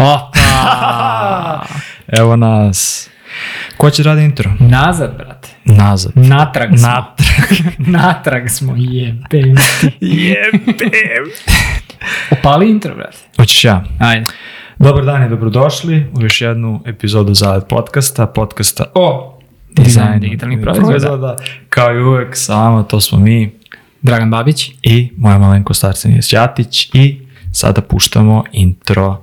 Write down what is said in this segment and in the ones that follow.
Opa! Evo nas. Ko će radi intro? Nazad, brate. Nazad. Natrag smo. Natrag. Natrag smo, jebem ti. Jebem. Opali intro, brate. Hoćeš ja. Ajde. Dobar dan i dobrodošli u još jednu epizodu Zalet podcasta, podcasta o Dizajnu digitalnih proizvoda. Kao i uvek, sa vama to smo mi Dragan Babić. i moja malenkost Arsenije Ćatić i sada puštamo intro.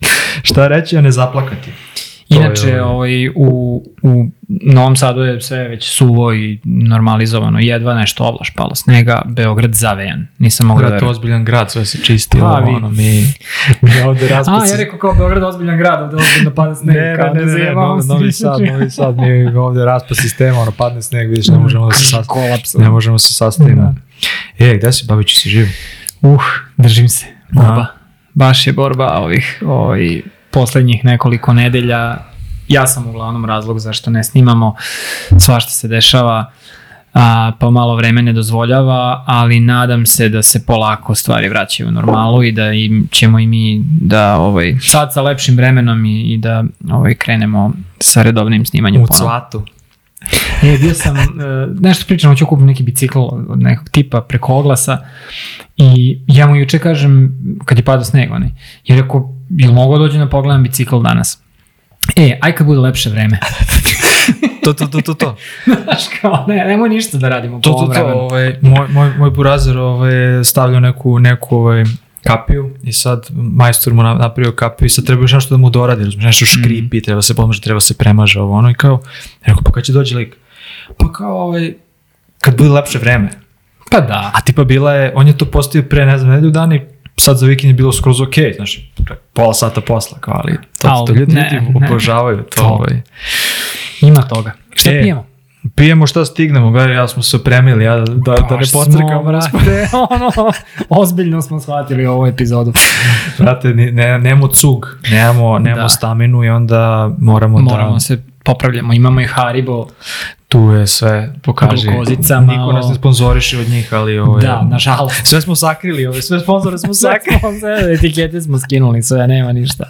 Šta reći, a ne zaplakati. Je Inače, ovo. ovaj, u, u Novom Sadu je sve već suvo i normalizovano. Jedva nešto ovlaš palo snega, Beograd zavejan. Nisam mogao da Grad, je ozbiljan grad, sve se čisti, Pa, vi- ono, mi, mi ovde A, raspasi. ja rekao kao Beograd ozbiljan grad, ovde ozbiljno pada sneg. Ne, kao ne, ne, ne, ne, Novi, Novi. Sad, Novi Sad, mi ovde raspa sistema, ono, padne sneg, vidiš, ne možemo da se sastavimo. Ne možemo se sastavimo. E, gde si, Babiću, si živ? Uh, držim se. Borba. Baš je borba ovih, ovih poslednjih nekoliko nedelja. Ja sam uglavnom razlog zašto ne snimamo. Svašta se dešava, a, pa malo vreme ne dozvoljava, ali nadam se da se polako stvari vraćaju u normalu i da im, ćemo i mi da ovaj, sad sa lepšim vremenom i, i da ovaj, krenemo sa redovnim snimanjem U ponovo. cvatu. E, bio sam, e, nešto pričam, hoću kupiti neki bicikl od nekog tipa preko oglasa i ja mu juče kažem, kad je pada sneg, onaj, je rekao, jel mogu dođe da pogledam bicikl danas? E, aj kad bude lepše vreme. To, to, to, to, to. Znaš kao, ne, nemoj ništa da radimo po To, to, ovom to, vremenu. ovaj, moj, moj, moj burazer ovaj, stavljao neku, neku ovaj, kapiju i sad majstor mu na- napravio kapiju i sad treba još nešto da mu doradi, razumiješ, nešto škripi, treba se pomaže, treba se premaže ovo ono i kao, rekao, pa kad će dođe lik? Pa kao, ovaj, kad bude lepše vreme. Pa da. A tipa bila je, on je to postavio pre, ne znam, nedelju dana i sad za vikend je bilo skroz okej, znaš, pola sata posla, kao, ali to, Al, to ljudi, ne, ljudi ne. obožavaju to, To. ovaj. Ima toga. Šta E, pijemo? Pijemo šta stignemo, gledaj, ja smo se opremili, ja, da, da ne Baš smo, brate, ono, ozbiljno smo shvatili ovu epizodu. Brate, ne, nemamo cug, nemamo, nemamo Da. staminu i onda moramo, Moramo da... se popravljamo. Imamo i Haribo. Tu je sve, pokaži. Glukozica Niko malo. nas ne sponzoriše od njih, ali ovo je... Da, nažalost. Sve smo sakrili, ove, sve sponzore smo sakrili. Sve etikete smo skinuli, sve, nema ništa.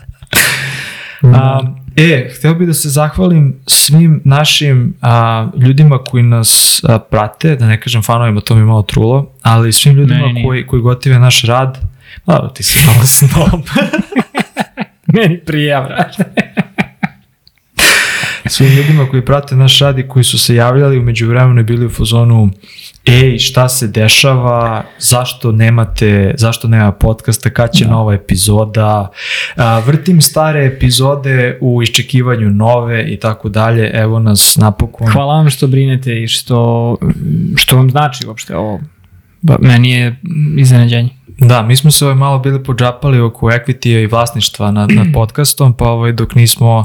A, e, htio bih da se zahvalim svim našim a, ljudima koji nas a, prate, da ne kažem fanovima, to mi je malo trulo, ali svim ljudima Meni koji, koji gotive naš rad, a, ti si malo snob. Meni prija, brate. svim ljudima koji prate naš rad i koji su se javljali umeđu vremenu i bili u fazonu ej, šta se dešava, zašto nemate, zašto nema podcasta, kad će nova epizoda, a, vrtim stare epizode u iščekivanju nove i tako dalje, evo nas napokon. Hvala vam što brinete i što, što vam znači uopšte ovo. Ba, meni je iznenađenje. Da, mi smo se ovaj malo bili pođapali oko equity i vlasništva nad, nad podcastom, pa ovaj, dok nismo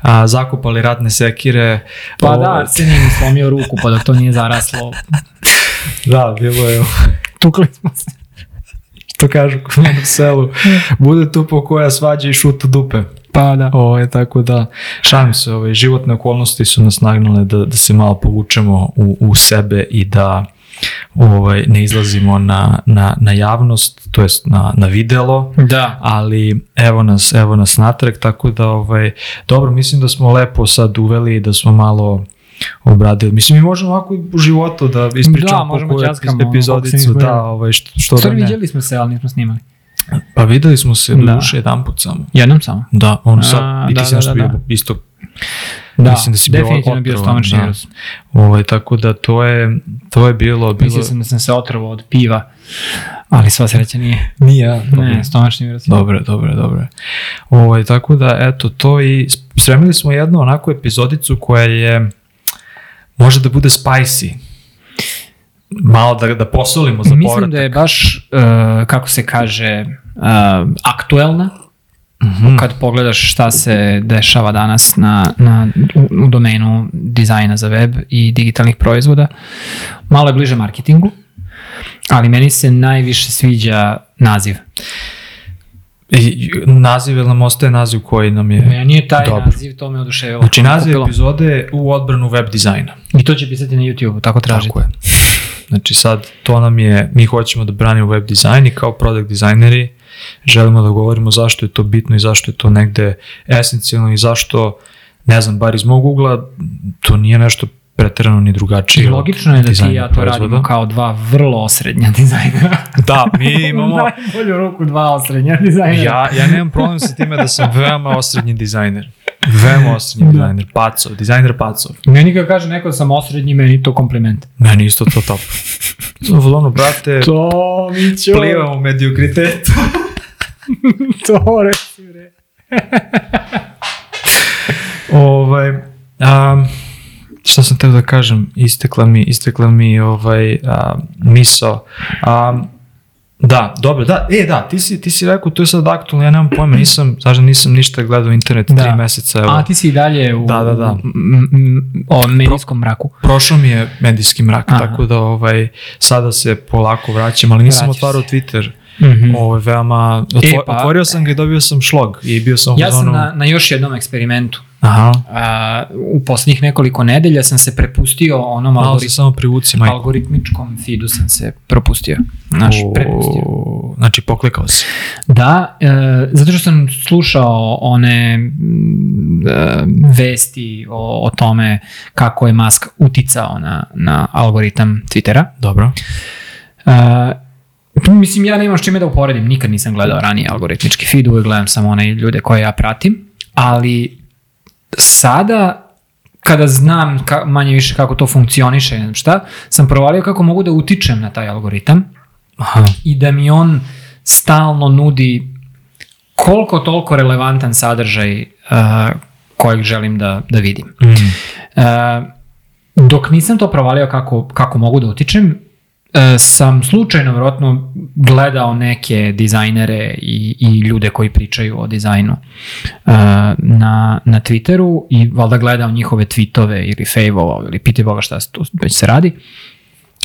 a, zakupali ratne sekire, Pa ovaj, da, Arsenij mi slomio ruku, pa dok to nije zaraslo, da, bilo je tukli smo se. što kažu u selu, bude tu po koja svađa i šut u dupe. Pa da. Ovo je tako da, šalim se, ovaj, životne okolnosti su nas nagnule da, da se malo povučemo u, u sebe i da ovaj, ne izlazimo na, na, na javnost, to jest na, na videlo, Da. ali evo nas, evo nas natrag, tako da ovaj, dobro, mislim da smo lepo sad uveli i da smo malo obradili. Mislim, mi možemo ovako i u životu da ispričamo Da, možemo koju ono, epizodicu, da, ovaj, što, što da ne. vidjeli smo se, ali nismo snimali. Pa videli smo se Da. duše jedan put samo. Jednom samo. Da, on A, sad, i ti da, si da, nešto da, bio da. isto Da, Mislim da si definitivno bio stomačni da. virus. Ovaj, tako da to je, to je bilo... bilo... Mislio sam da sam se otrovao od piva, ali sva sreća nije. Nije, ja. Ne, stomačni virus. Dobro, dobro, dobro. Ovaj, tako da, eto, to i spremili smo jednu onako epizodicu koja je, može da bude spicy. Malo da, da posolimo za povratak. Mislim da je baš, uh, kako se kaže, uh, aktuelna Mhm. kad pogledaš šta se dešava danas na, na, u, u domenu dizajna za web i digitalnih proizvoda, malo je bliže marketingu, ali meni se najviše sviđa naziv. I, naziv, jel nam ostaje naziv koji nam je... Meni je taj Dobro. naziv, to me oduševilo. Znači, naziv Kupilo. epizode u odbranu web dizajna. I to će pisati na YouTube, tako tražite. Tako je. Znači sad, to nam je, mi hoćemo da branimo web dizajn i kao product dizajneri želimo da govorimo zašto je to bitno i zašto je to negde esencijalno i zašto, ne znam, bar iz mog ugla, to nije nešto preterano ni drugačije. I logično je da ti i ja to proizvoda. radimo kao dva vrlo osrednja dizajnera. Da, mi imamo... Najbolju ruku dva osrednja dizajnera. Ja, ja nemam problem sa time da sam veoma osrednji dizajner. Veoma osrednji dizajner. Pacov, dizajner Pacov. Meni kad kaže neko da sam osrednji, meni to kompliment. Meni isto to top. Sam ono, brate, To, Mićo. plivam u mediokritetu. To, reci bre. Ovaj, um, šta sam teo da kažem, istekla mi, istekla mi ovaj, a, miso. Um, da, dobro, da, e da, ti si, ti si rekao, to je sad aktualno, ja nemam pojma, nisam, znaš da nisam ništa gledao internet Da. tri meseca, evo. A ti si i dalje u, Da, da, da. o medijskom mraku. Prošao mi je medijski mrak, Aha. tako da ovaj, sada se polako vraćam, ali nisam Vraćaš otvarao se. Twitter. Mhm. Ovo veoma, otvo, pa- otvorio sam ga i dobio sam šlog i bio sam u Ja sam na, na još jednom eksperimentu. Aha, A, u poslednjih nekoliko nedelja sam se prepustio onom malo algorit, se samo privuci, majko. algoritmičkom feedu sam se propustio. Znaš, prepustio. O, Znači, poklikao si. Da, e, zato što sam slušao one mm, e, vesti o, o tome kako je Musk uticao na, na algoritam Twittera. Dobro. Uh, mislim, ja nemam s čime da uporedim, nikad nisam gledao ranije algoritmički feed, uvijek gledam samo one ljude koje ja pratim, ali sada kada znam ka, manje više kako to funkcioniše ne znam šta, sam provalio kako mogu da utičem na taj algoritam Aha. i da mi on stalno nudi koliko toliko relevantan sadržaj uh, kojeg želim da, da vidim. Mm. Uh, dok nisam to provalio kako, kako mogu da utičem, sam slučajno vjerojatno gledao neke dizajnere i, i ljude koji pričaju o dizajnu e, na, na Twitteru i valjda gledao njihove tweetove ili fejvovao ili piti boga šta se tu već se radi.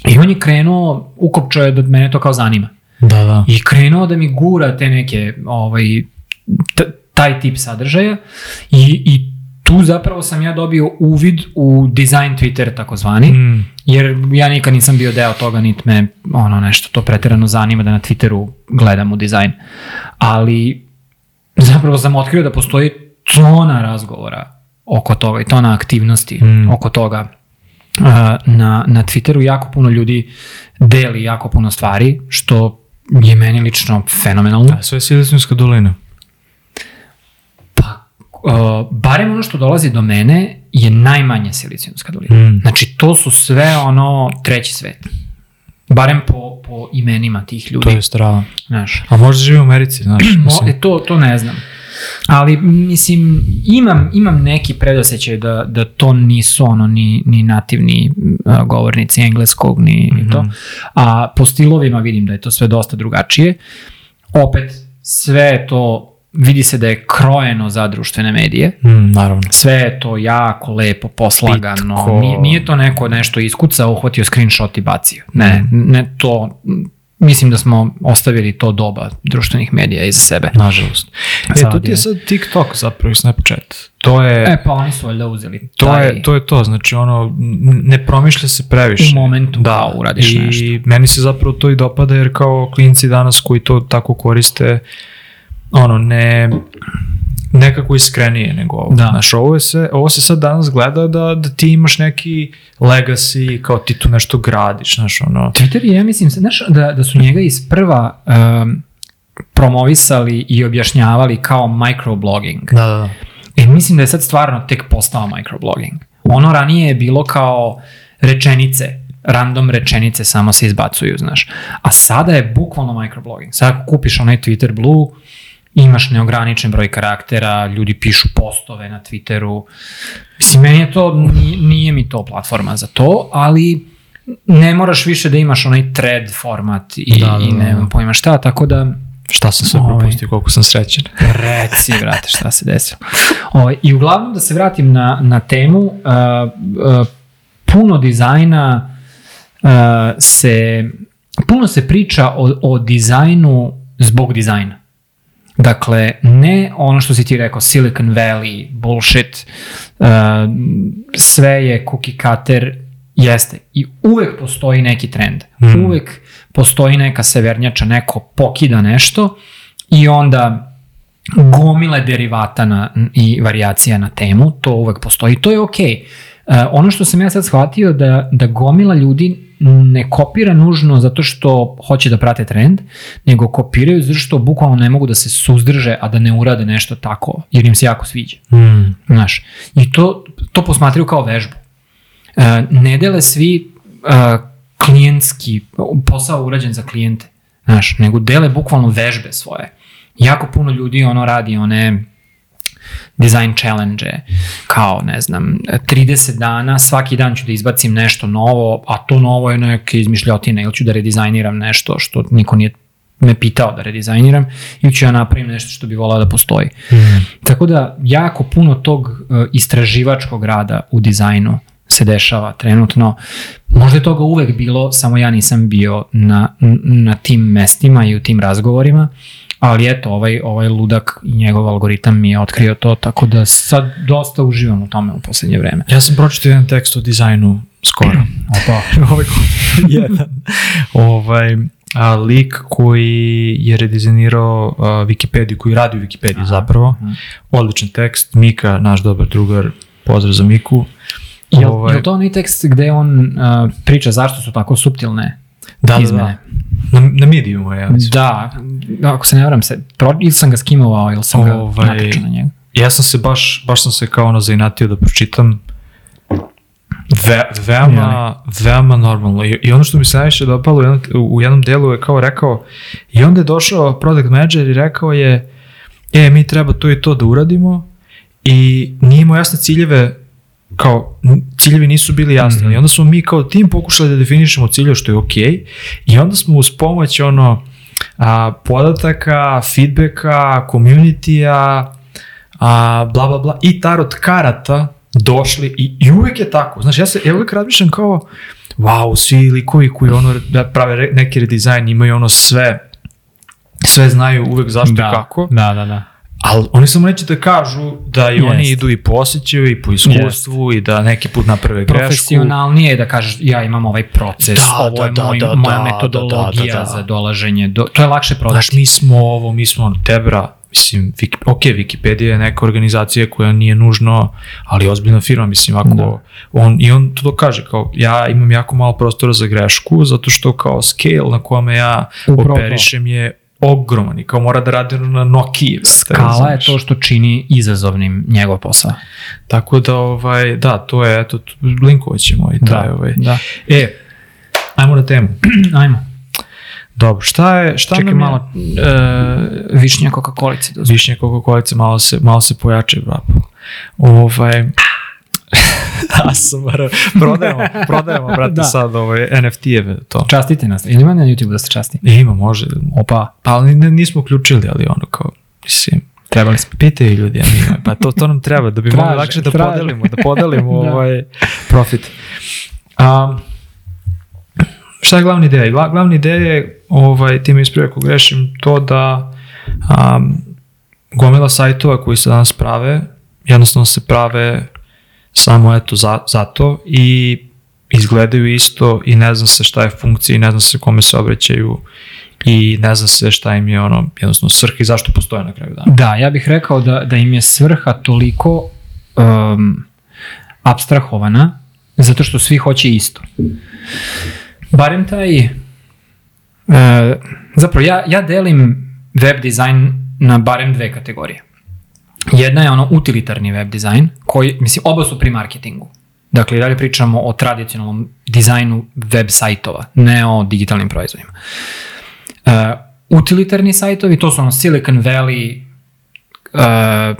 I on je krenuo, ukopčao je da mene to kao zanima. Da, da. I krenuo da mi gura te neke, ovaj, taj tip sadržaja i, i tu zapravo sam ja dobio uvid u design Twitter takozvani, Mm. Jer ja nikad nisam bio deo toga, nit me ono nešto to preterano zanima da na Twitteru gledam u dizajn. Ali zapravo sam otkrio da postoji tona razgovora oko toga i tona aktivnosti Mm. oko toga Uh, na, na Twitteru jako puno ljudi deli jako puno stvari, što je meni lično fenomenalno. Da, sve je Silicijska dolina. Uh, barem ono što dolazi do mene je najmanje silicijumska dolina. Mm. Znači, to su sve ono treći svet. Barem po, po imenima tih ljudi. To je strava. Znaš. A možda živi u Americi, znaš. Mo, mislim. e, to, to ne znam. Ali, mislim, imam, imam neki predosećaj da, da to nisu ono ni, ni nativni uh, govornici engleskog, ni, ni to. Mhm. A po stilovima vidim da je to sve dosta drugačije. Opet, sve to, vidi se da je krojeno za društvene medije. Mm, naravno. Sve je to jako lepo poslagano. Pitko. Nije, nije to neko nešto iskucao, uhvatio screenshot i bacio. Ne, Mhm. ne to, mislim da smo ostavili to doba društvenih medija iza sebe. Nažalost. E, to ti je sad TikTok zapravo i Snapchat. To je, E, pa oni su valjda uzeli to, taj je, to je to, znači ono, ne promišlja se previše. u momentu Da, uradiš I nešto. meni se zapravo to i dopada jer kao klinci danas koji to tako koriste, ono, ne, nekako iskrenije nego ovo. Da. Znaš, ovo, je se, ovo se sad danas gleda da, da ti imaš neki legacy, kao ti tu nešto gradiš, znaš, ono. Twitter je, ja mislim, znaš, da, da su njega iz prva um, promovisali i objašnjavali kao microblogging. Da, da, da. E, mislim da je sad stvarno tek postao microblogging. Ono ranije je bilo kao rečenice, random rečenice samo se izbacuju, znaš. A sada je bukvalno microblogging. Sad ako kupiš onaj Twitter Blue, imaš neograničen broj karaktera, ljudi pišu postove na Twitteru. Mislim, meni je to, nije, nije mi to platforma za to, ali ne moraš više da imaš onaj thread format i, Da, da, i ne da. pojma šta, tako da Šta sam sve Ovaj. propustio, koliko sam srećen. Reci, brate, šta se desilo. Ovaj, I uglavnom da se vratim na, na temu, uh, uh, puno dizajna uh, se, puno se priča o, o dizajnu zbog dizajna. Dakle, ne ono što si ti rekao, Silicon Valley, bullshit, uh, sve je cookie cutter, jeste. I uvek postoji neki trend. Mm. Uvek postoji neka severnjača, neko pokida nešto i onda gomile derivata na, i variacija na temu, to uvek postoji, to je okej. Okay. ono što sam ja sad shvatio da, da gomila ljudi ne kopira nužno zato što hoće da prate trend, nego kopiraju zato što bukvalno ne mogu da se suzdrže, a da ne urade nešto tako, jer im se jako sviđa. Mm. Znaš, i to, to posmatraju kao vežbu. E, ne dele svi e, klijentski, posao urađen za klijente, znaš, nego dele bukvalno vežbe svoje. Jako puno ljudi ono radi one design challenge kao ne znam 30 dana svaki dan ću da izbacim nešto novo a to novo je neke izmišljotine ili ću da redizajniram nešto što niko nije me pitao da redizajniram ili ću ja napravim nešto što bi volao da postoji. Mm. Tako da jako puno tog uh, istraživačkog rada u dizajnu se dešava trenutno. Možda je toga uvek bilo, samo ja nisam bio na, na tim mestima i u tim razgovorima, ali eto, ovaj, ovaj ludak i njegov algoritam mi je otkrio to, tako da sad dosta uživam u tome u poslednje vreme. Ja sam pročitao jedan tekst o dizajnu skoro. Opa. ovaj jedan. ovaj, a, lik koji je redizajnirao a, Wikipediju, koji radi u Wikipediji Aha. zapravo. Mhm. Odličan tekst. Mika, naš dobar drugar, pozdrav za Miku. Jel, Ovaj- jel to onaj tekst gde on uh, priča zašto su tako suptilne Da, da, izmene? da. Na, na Mediumu je, ja mislim. Da, ako se ne varam se, pro, ili sam ga skimovao ili sam ga Ovaj, nakačao na njega. Ja sam se baš, baš sam se kao ono zainatio da pročitam Ve, veoma, veoma normalno. I, I ono što mi se najviše dopalo u jednom, u jednom delu je kao rekao, i onda je došao product manager i rekao je, e, mi treba to i to da uradimo i nije imao jasne ciljeve kao ciljevi nisu bili jasni Mhm. i onda smo mi kao tim pokušali da definišemo ciljeve što je okej i onda smo uz pomoć ono a, podataka, feedbacka, community-a, a, bla bla bla i tarot karata došli i, i uvek je tako. Znaš, ja se ja uvek razmišljam kao wow, svi likovi koji ono da prave neki redizajn imaju ono sve sve znaju uvek zašto da, i kako, Da, da, da. Ali oni samo neće da kažu da i oni Jest. idu i posjećaju i po iskustvu i da neki put naprave grešku. Profesionalnije je da kažeš ja imam ovaj proces, Da, ovo da, je da, moj, da, moja da, metodologija da, da, da. za dolaženje do... To je lakše Znaš, prodati. mi smo ovo, mi smo ono, Tebra, mislim, Wiki, ok, Wikipedia je neka organizacija koja nije nužno, ali ozbiljna firma, mislim, ako Da. on, i on to kaže, kao, ja imam jako malo prostora za grešku, zato što kao scale na kome ja Upravo operišem je ogroman i kao mora da radi na Nokia. brate, Skala je to što čini izazovnim njegov posao. Tako da, ovaj, da, to je, eto, linkovat ćemo i taj, Da, ovaj. da. E, ajmo na temu. Ajmo. Dobro, šta je, šta Čekaj nam je? malo uh, višnja Coca-Colice. Da Višnje Coca-Colice malo se, malo se pojače, brate. Ovaj... ASMR, prodajemo, prodajemo, brate, Da. sad ovaj, NFT-eve, to. Častite nas. Ili ima na YouTube da se časti? E, ima, može. Opa, Pa ali nismo uključili, ali ono kao, mislim, trebali smo. pitaju ljudi, a mi, pa to, to nam treba, da bi Traže, mogli lakše da traže. podelimo, da podelimo Da. ovaj profit. Um, šta je glavna ideja? Gla, glavna ideja je, ovaj, ti me ispravi ako grešim, to da um, gomila sajtova koji se danas prave, jednostavno se prave samo eto za, zato i izgledaju isto i ne zna se šta je funkcija i ne zna se kome se obraćaju i ne zna se šta im je ono jednostavno svrha i zašto postoje na kraju dana. Da, ja bih rekao da, da im je svrha toliko um, abstrahovana, zato što svi hoće isto. Barem taj... Uh, zapravo, ja, ja delim web dizajn na barem dve kategorije. Jedna je ono utilitarni web dizajn, koji, mislim, oba su pri marketingu. Dakle, i dalje pričamo o tradicionalnom dizajnu web sajtova, ne o digitalnim proizvodima. Uh, utilitarni sajtovi, to su ono Silicon Valley uh,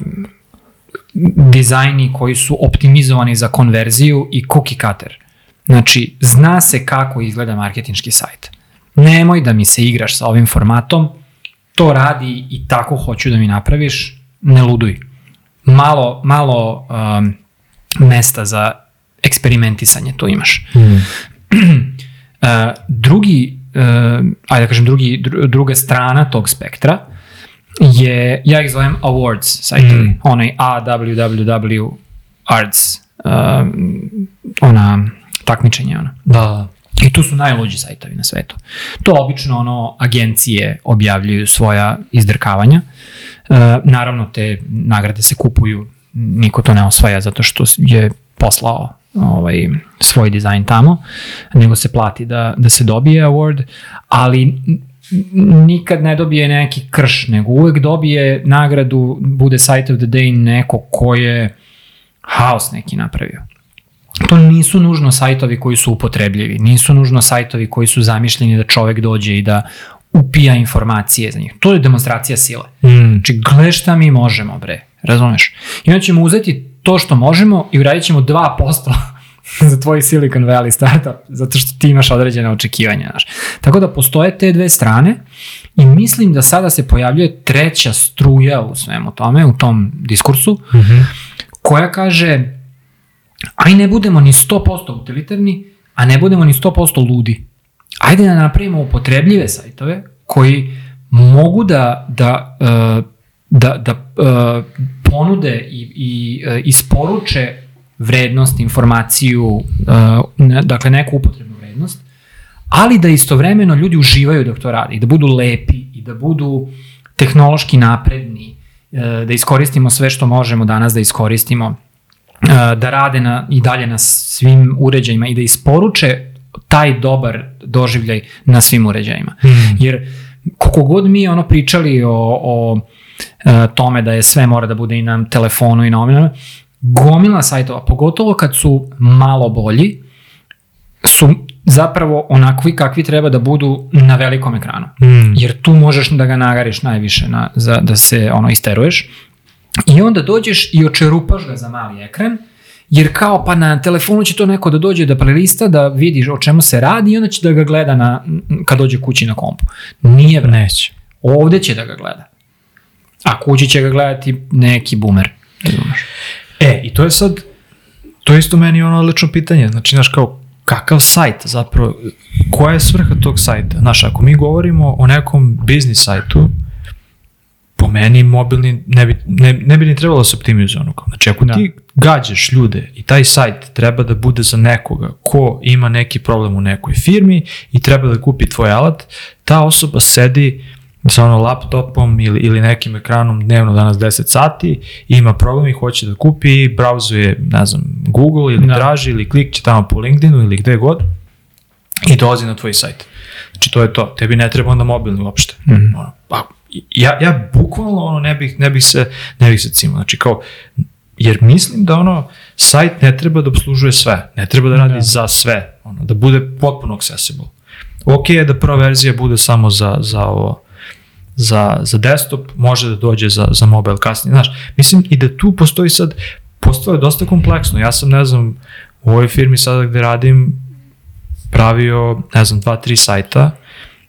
dizajni koji su optimizovani za konverziju i cookie cutter. Znači, zna se kako izgleda marketinški sajt. Nemoj da mi se igraš sa ovim formatom, to radi i tako hoću da mi napraviš, ne luduj. Malo, malo um, mesta za eksperimentisanje tu imaš. Mm. uh, drugi, uh, ajde da kažem, drugi, dru, druga strana tog spektra je, ja ih zovem awards sajtovi, Mm. onaj AWWW arts, um, ona takmičenje, ona. Da, I tu su najluđi sajtovi na svetu. To obično ono agencije objavljuju svoja izdrkavanja. E, naravno te nagrade se kupuju, niko to ne osvaja zato što je poslao ovaj, svoj dizajn tamo, nego se plati da, da se dobije award, ali nikad ne dobije neki krš, nego uvek dobije nagradu, bude site of the day neko ko je haos neki napravio. To nisu nužno sajtovi koji su upotrebljivi, nisu nužno sajtovi koji su zamišljeni da čovek dođe i da upija informacije za njih. To je demonstracija sile. Mm. Znači, gle šta mi možemo, bre, razumeš? I onda ćemo uzeti to što možemo i uradit ćemo 2% za tvoj Silicon Valley startup, zato što ti imaš određene očekivanja. Znaš. Tako da postoje te dve strane i mislim da sada se pojavljuje treća struja u svemu tome, u tom diskursu, Mm -hmm. koja kaže aj ne budemo ni 100% utilitarni, a ne budemo ni 100% ludi. Ajde da napravimo upotrebljive sajtove koji mogu da, da, uh, da, da uh, ponude i, i uh, isporuče vrednost, informaciju, dakle neku upotrebnu vrednost, ali da istovremeno ljudi uživaju dok to rade da budu lepi i da budu tehnološki napredni, da iskoristimo sve što možemo danas da iskoristimo da rade na, i dalje na svim uređajima i da isporuče taj dobar doživljaj na svim uređajima. Mm. Jer koliko god mi ono pričali o, o e, tome da je sve mora da bude i na telefonu i na ovim, gomila sajtova, pogotovo kad su malo bolji, su zapravo onakvi kakvi treba da budu na velikom ekranu. Mm. Jer tu možeš da ga nagariš najviše na, za, da se ono isteruješ. I onda dođeš i očerupaš ga za mali ekran, jer kao pa na telefonu će to neko da dođe da prelista, da vidi o čemu se radi i onda će da ga gleda na, kad dođe kući na kompu. Nije bre. Neće. Ovde će da ga gleda. A kući će ga gledati neki bumer. E, i to je sad, to je isto meni ono odlično pitanje. Znači, znaš, kao, kakav sajt zapravo, koja je svrha tog sajta? Znaš, ako mi govorimo o nekom biznis sajtu, po meni mobilni ne bi, ne, ne bi ni trebalo da se optimizuje ono kao. Znači, ako da. ti gađaš ljude i taj sajt treba da bude za nekoga ko ima neki problem u nekoj firmi i treba da kupi tvoj alat, ta osoba sedi sa ono laptopom ili, ili nekim ekranom dnevno danas 10 sati, ima problem i hoće da kupi, brauzuje, ne znam, Google ili Da. traži ili klikće tamo po LinkedInu ili gde god i dolazi na tvoj sajt. Znači to je to, tebi ne treba onda mobilni uopšte. Mm. -hmm. ono, pa, ja, ja bukvalno ono ne bih, ne bih se, ne bih se cimao, znači kao, jer mislim da ono, sajt ne treba da obslužuje sve, ne treba da radi Da. da. za sve, ono, da bude potpuno accessible. Ok je da prva verzija bude samo za, za ovo, za, za desktop, može da dođe za, za mobile kasnije, znaš, mislim i da tu postoji sad, postoje dosta kompleksno, ja sam, ne znam, u ovoj firmi sada gde radim, pravio, ne znam, dva, tri sajta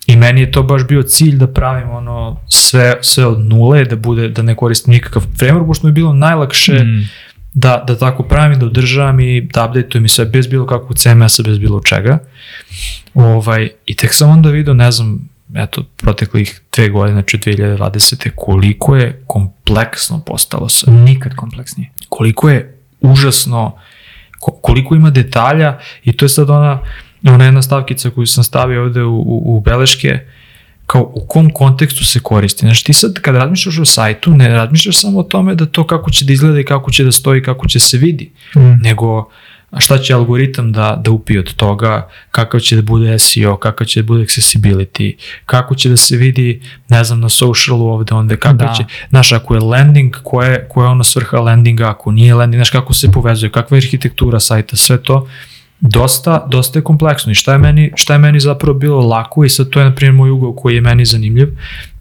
i meni je to baš bio cilj da pravim ono sve, sve od nule, da bude, da ne koristim nikakav framework, pošto mi je bilo najlakše mm. Mm. da, da tako pravim, da održavam i da updateujem i sve bez bilo kakvog CMS-a, bez bilo čega. Ovaj, I tek sam onda vidio, ne znam, eto, proteklih dve godine, znači 2020. koliko je kompleksno postalo sve Nikad kompleksnije. koliko je užasno, ko- koliko ima detalja i to je sad ona, ona jedna stavkica koju sam stavio ovde u, u, u beleške, kao u kom kontekstu se koristi. Znači ti sad kad razmišljaš o sajtu, ne razmišljaš samo o tome da to kako će da izgleda i kako će da stoji, kako će se vidi, Mm. nego šta će algoritam da, da upije od toga, kakav će da bude SEO, kakav će da bude accessibility, kako će da se vidi, ne znam, na socialu ovde, onda Da. da. će, znaš, ako je landing, koja je, koja je ono svrha landinga, ako nije landing, znaš, kako se povezuje, kakva je arhitektura sajta, sve to, dosta, dosta je kompleksno. I šta je meni, šta je meni zapravo bilo lako i sad to je, na primjer, moj ugao koji je meni zanimljiv,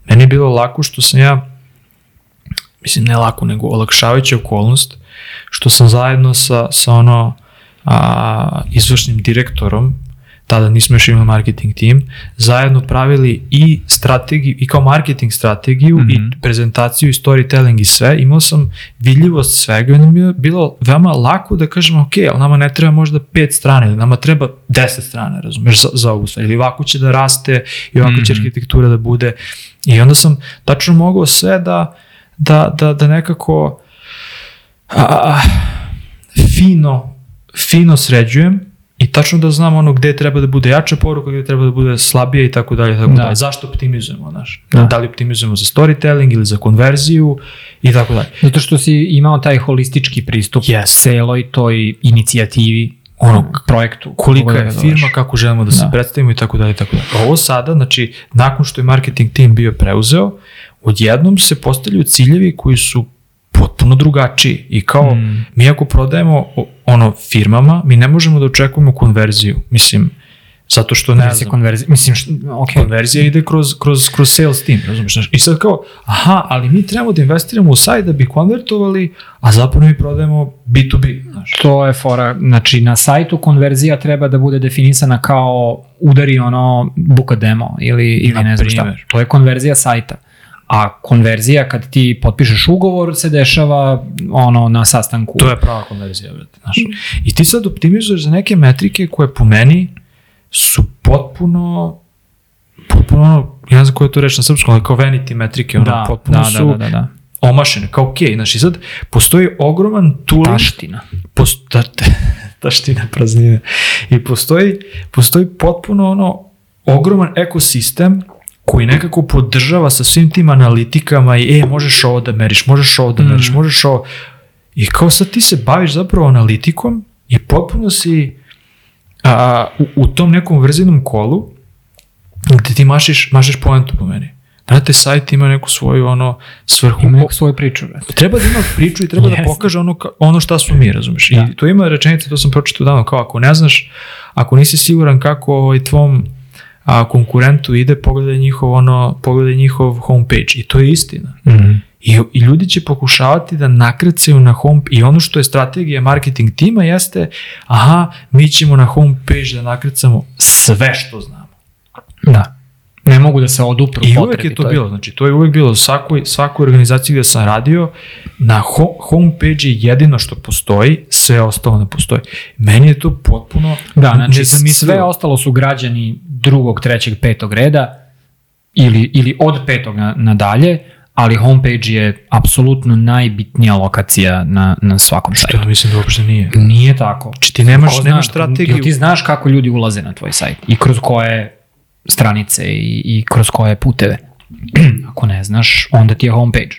meni je bilo lako što sam ja, mislim, ne lako, nego olakšavajuća okolnost, što sam zajedno sa, sa ono, a, izvršnim direktorom tada nismo još imali marketing tim, zajedno pravili i strategiju, i kao marketing strategiju, mm -hmm. i Mhm. prezentaciju, i storytelling i sve, imao sam vidljivost svega i onda mi je bilo veoma lako da kažemo, ok, ali nama ne treba možda pet strana, ili nama treba deset strana, razumeš, za, za ovu stvar, ili ovako će da raste, i ovako će Mhm. arhitektura da bude, i onda sam tačno mogao sve da, da, da, da nekako a, fino, fino sređujem i tačno da znam ono gde treba da bude jača poruka, gde treba da bude slabija i tako dalje, tako Da. dalje. Zašto optimizujemo, znaš? Da. Da. li optimizujemo za storytelling ili za konverziju i tako dalje. Zato što si imao taj holistički pristup Yes. celoj toj inicijativi, ono, projektu. Kolika je firma, kako želimo da se Da. predstavimo i tako dalje, i tako dalje. Ovo sada, znači, nakon što je marketing tim bio preuzeo, odjednom se postavljaju ciljevi koji su potpuno drugačiji i kao Mm. mi ako prodajemo ono firmama, mi ne možemo da očekujemo konverziju, mislim, zato što ne znam, konverzija, mislim, što, ok, konverzija ide kroz, kroz, kroz sales team, razumiješ? I sad kao, aha, ali mi trebamo da investiramo u sajt da bi konvertovali, a zapravo mi prodajemo B2B, znaš. to je fora, znači na sajtu konverzija treba da bude definisana kao udari ono buka demo ili, ili Na ne znam šta. To je konverzija sajta. A konverzija kad ti potpišeš ugovor se dešava ono na sastanku. To je prava konverzija, brate, znaš. I ti sad optimizuješ za neke metrike koje po meni su potpuno potpuno ja ne znam koja je to reč na srpskom, ali kao vanity metrike, ono, da, potpuno da, su da, da, da, da. omašene, kao okej, okay, znači sad postoji ogroman tooling, Taština. post, ta, ta, taština praznine, i postoji, postoji potpuno ono, ogroman ekosistem koji nekako podržava sa svim tim analitikama i e, možeš ovo da meriš, možeš ovo da meriš, Mm. možeš ovo. I kao sad ti se baviš zapravo analitikom i potpuno si a, u, u tom nekom vrzinom kolu gde ti mašiš, mašiš poentu po meni. Brate, sajt ima neku svoju ono svrhu. Ima neku svoju priču. brate. Treba da ima priču i treba da Jeste. pokaže ono, ka- ono šta smo mi, razumeš? Da. I tu ima rečenica, to sam pročitao davno, kao ako ne znaš, ako nisi siguran kako ovaj, tvom a, konkurentu ide, pogledaj njihov, ono, pogledaj njihov homepage. I to je istina. Mm. I, I ljudi će pokušavati da nakrecaju na home i ono što je strategija marketing tima jeste aha, mi ćemo na homepage da nakrecamo sve što znamo. Da. Ne mogu da se odupru I uvek je to toj. bilo, znači to je uvek bilo u svakoj, svakoj organizaciji gde sam radio, na ho homepage je jedino što postoji, sve ostalo ne postoji. Meni je to potpuno Da, znači sve ostalo su građani drugog, trećeg, petog reda ili, ili od petog na, na dalje, ali homepage je apsolutno najbitnija lokacija na, na svakom Što sajtu. ja mislim da uopšte nije. Nije tako. Znači ti nemaš, Ko nemaš strategiju. Ti znaš kako ljudi ulaze na tvoj sajt i kroz koje stranice i, i kroz koje puteve? Ako ne znaš, onda ti je homepage.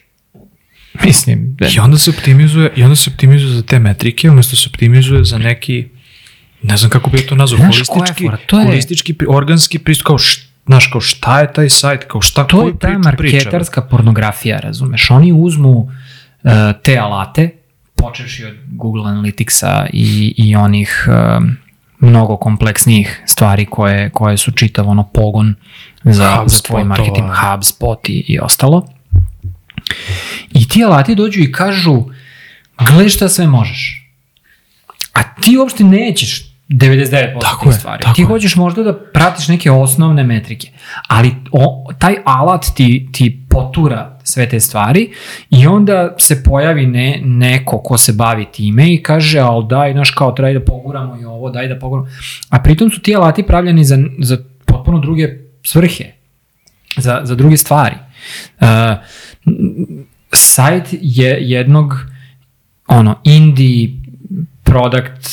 Mislim, da, I onda se optimizuje, i onda se optimizuje za te metrike, umesto se optimizuje za neki ne znam kako bi ja to nazvao, holistički? To je- holistički, organski pristup, kao š, znaš, kao šta je taj sajt, kao šta, to koju je ta priču priča. marketarska pornografija, razumeš? Oni uzmu uh, te alate, počeši od Google Analyticsa i, i onih um, mnogo kompleksnijih stvari koje, koje su čitav ono pogon za, za HubSpotova. tvoj marketing, HubSpot i, i ostalo. I ti alati dođu i kažu, gledaj šta sve možeš. A ti uopšte nećeš 99% Tako tih je, stvari. tako ti je. hoćeš možda da pratiš neke osnovne metrike, ali o, taj alat ti, ti potura sve te stvari i onda se pojavi ne, neko ko se bavi time i kaže, al daj, znaš, kao, treba da poguramo i ovo, daj da poguramo. A pritom su ti alati pravljeni za, za potpuno druge svrhe, za, za druge stvari. Uh, sajt je jednog ono indie product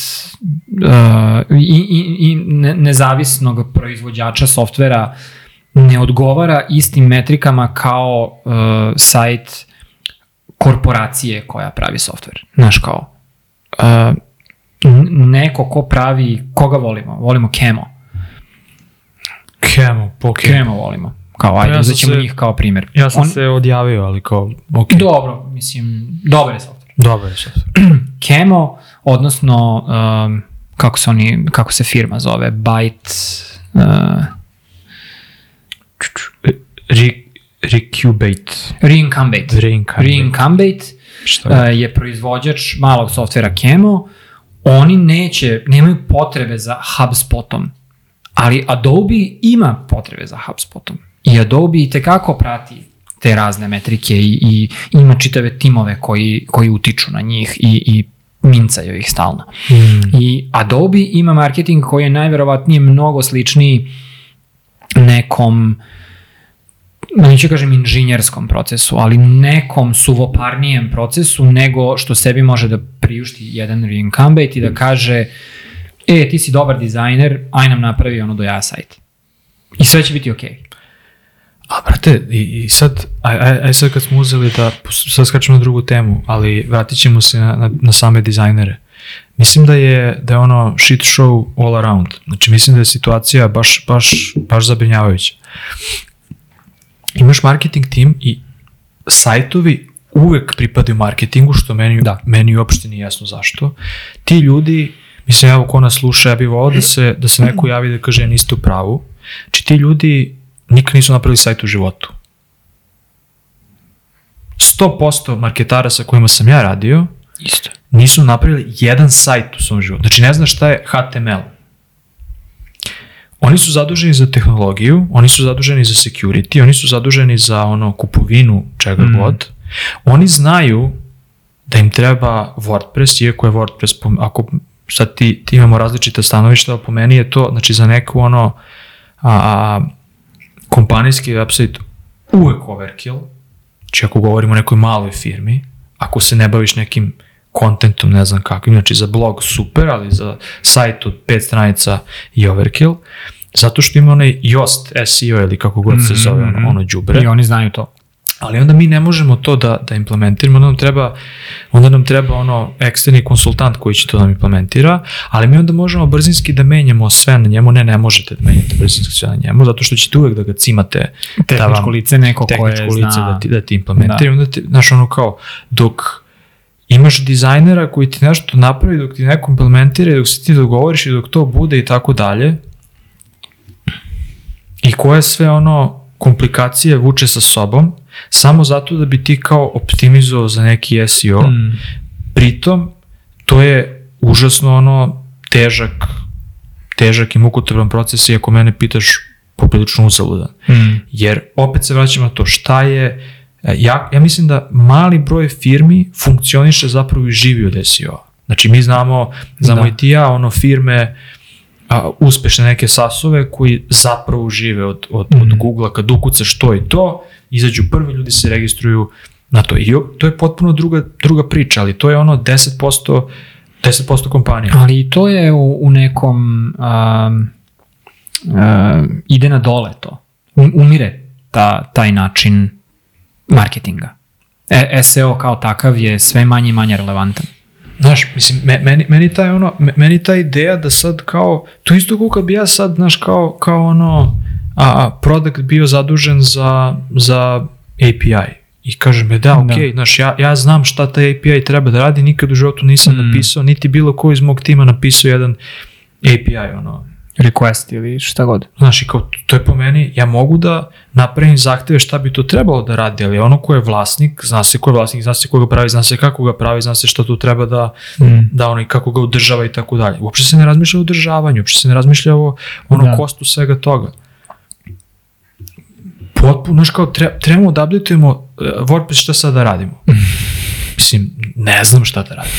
uh, i, i, i ne, nezavisnog proizvođača softvera ne odgovara istim metrikama kao uh, sajt korporacije koja pravi softver. Znaš kao, uh, neko ko pravi, koga volimo? Volimo Kemo. Kemo, po Kemo. Kemo volimo. Kao, ajde, Ja ja sam uzet ćemo se- njih kao primjer. Ja sam On- se odjavio, ali kao, ok. Dobro, mislim, dobar je softver. Dobro je sad. Kemo, odnosno, um, kako se oni, kako se firma zove, Byte, uh, Re, recubate. Reincumbate. Reincumbate. Reincumbate Šta uh, je? je proizvođač malog softvera Kemo. Oni neće, nemaju potrebe za HubSpotom, Ali Adobe ima potrebe za HubSpotom. I Adobe i tekako prati te razne metrike i, i ima čitave timove koji, koji utiču na njih i, i mincaju ih stalno. Mm. I Adobe ima marketing koji je najverovatnije mnogo sličniji nekom neću kažem inženjerskom procesu, ali nekom suvoparnijem procesu nego što sebi može da priušti jedan reincumbent i da kaže e, ti si dobar dizajner, aj nam napravi ono do ja sajt. I sve će biti okej. Okay. A, brate, i, i sad, aj, aj, aj sad kad smo uzeli da, sad skačemo na drugu temu, ali vratit ćemo se na, na, na same dizajnere. Mislim da je, da je ono shit show all around. Znači, mislim da je situacija baš, baš, baš zabrinjavajuća. Imaš marketing tim i sajtovi uvek pripadaju marketingu, što meni, Da. meni uopšte nije jasno zašto. Ti ljudi, mislim, evo ko nas sluša, ja bih volao da se, da se neko javi da kaže ja niste u pravu. Znači ti ljudi nikad nisu napravili sajt u životu. 100% marketara sa kojima sam ja radio Isto. nisu napravili jedan sajt u svom životu. Znači ne zna šta je HTML. Oni su zaduženi za tehnologiju, oni su zaduženi za security, oni su zaduženi za ono kupovinu čega Mm. god. Oni znaju da im treba WordPress, iako je WordPress, ako sad ti, ti imamo različite stanovišta, po meni je to, znači za neku ono a, a, kompanijski website uvek overkill, znači ako govorimo o nekoj maloj firmi, ako se ne baviš nekim kontentom, ne znam kakvim, znači za blog super, ali za sajt od pet stranica je overkill, zato što ima onaj Yoast SEO ili kako god se zove, ono, ono đubre. I oni znaju to. Ali onda mi ne možemo to da, da implementiramo, onda nam treba, onda nam treba ono eksterni konsultant koji će to da nam implementira, ali mi onda možemo brzinski da menjamo sve na njemu, ne, ne možete da menjate brzinski sve na njemu, zato što ćete uvek da ga cimate da Tehničko vam- lice, neko koje tehničko lice zna... da ti, da ti implementira. Da. Onda ti, znaš, ono kao, dok imaš dizajnera koji ti nešto napravi, dok ti neko implementira, dok se ti dogovoriš i dok to bude i tako dalje, i koje sve ono komplikacije vuče sa sobom, samo zato da bi ti kao optimizovao za neki SEO, Mm. pritom to je užasno ono težak težak i mukotrpan proces i ako mene pitaš poprilično uzaludan. Mm. Jer opet se vraćamo na to šta je, e, ja, ja mislim da mali broj firmi funkcioniše zapravo i živi od SEO. Znači mi znamo, znamo Da. i ti ja, ono firme, a, uspešne neke sasove koji zapravo žive od, od, mm. od Mhm. Google-a, kad ukucaš to i to, izađu prvi ljudi se registruju na to. I to je potpuno druga, druga priča, ali to je ono 10%, 10% kompanija. Ali to je u, u nekom um, um, ide na dole to. Um, umire ta, taj način marketinga. E, SEO kao takav je sve manje i manje relevantan. Znaš, mislim, me, meni, meni, taj ono, me- meni ta ideja da sad kao, to isto kao kad bi ja sad, znaš, kao, kao ono, a, product bio zadužen za, za API. I kažem, je da, ok, Da. da. znaš, ja, ja znam šta taj API treba da radi, nikad u životu nisam mm. napisao, niti bilo ko iz mog tima napisao jedan API, ono, Request ili šta god. Znaš, i kao, to je po meni, ja mogu da napravim zahteve šta bi to trebalo da radi, ali ono ko je vlasnik, zna se ko je vlasnik, zna se ko ga pravi, zna se kako ga pravi, zna se šta tu treba da, Mm. da ono i kako ga održava i tako dalje. Uopšte se ne razmišlja o održavanju, uopšte se ne razmišlja o ono Da. kostu svega toga. Potpuno, znaš kao, tre, trebamo da updateujemo uh, WordPress šta sad da radimo. Mislim, ne znam šta da radim.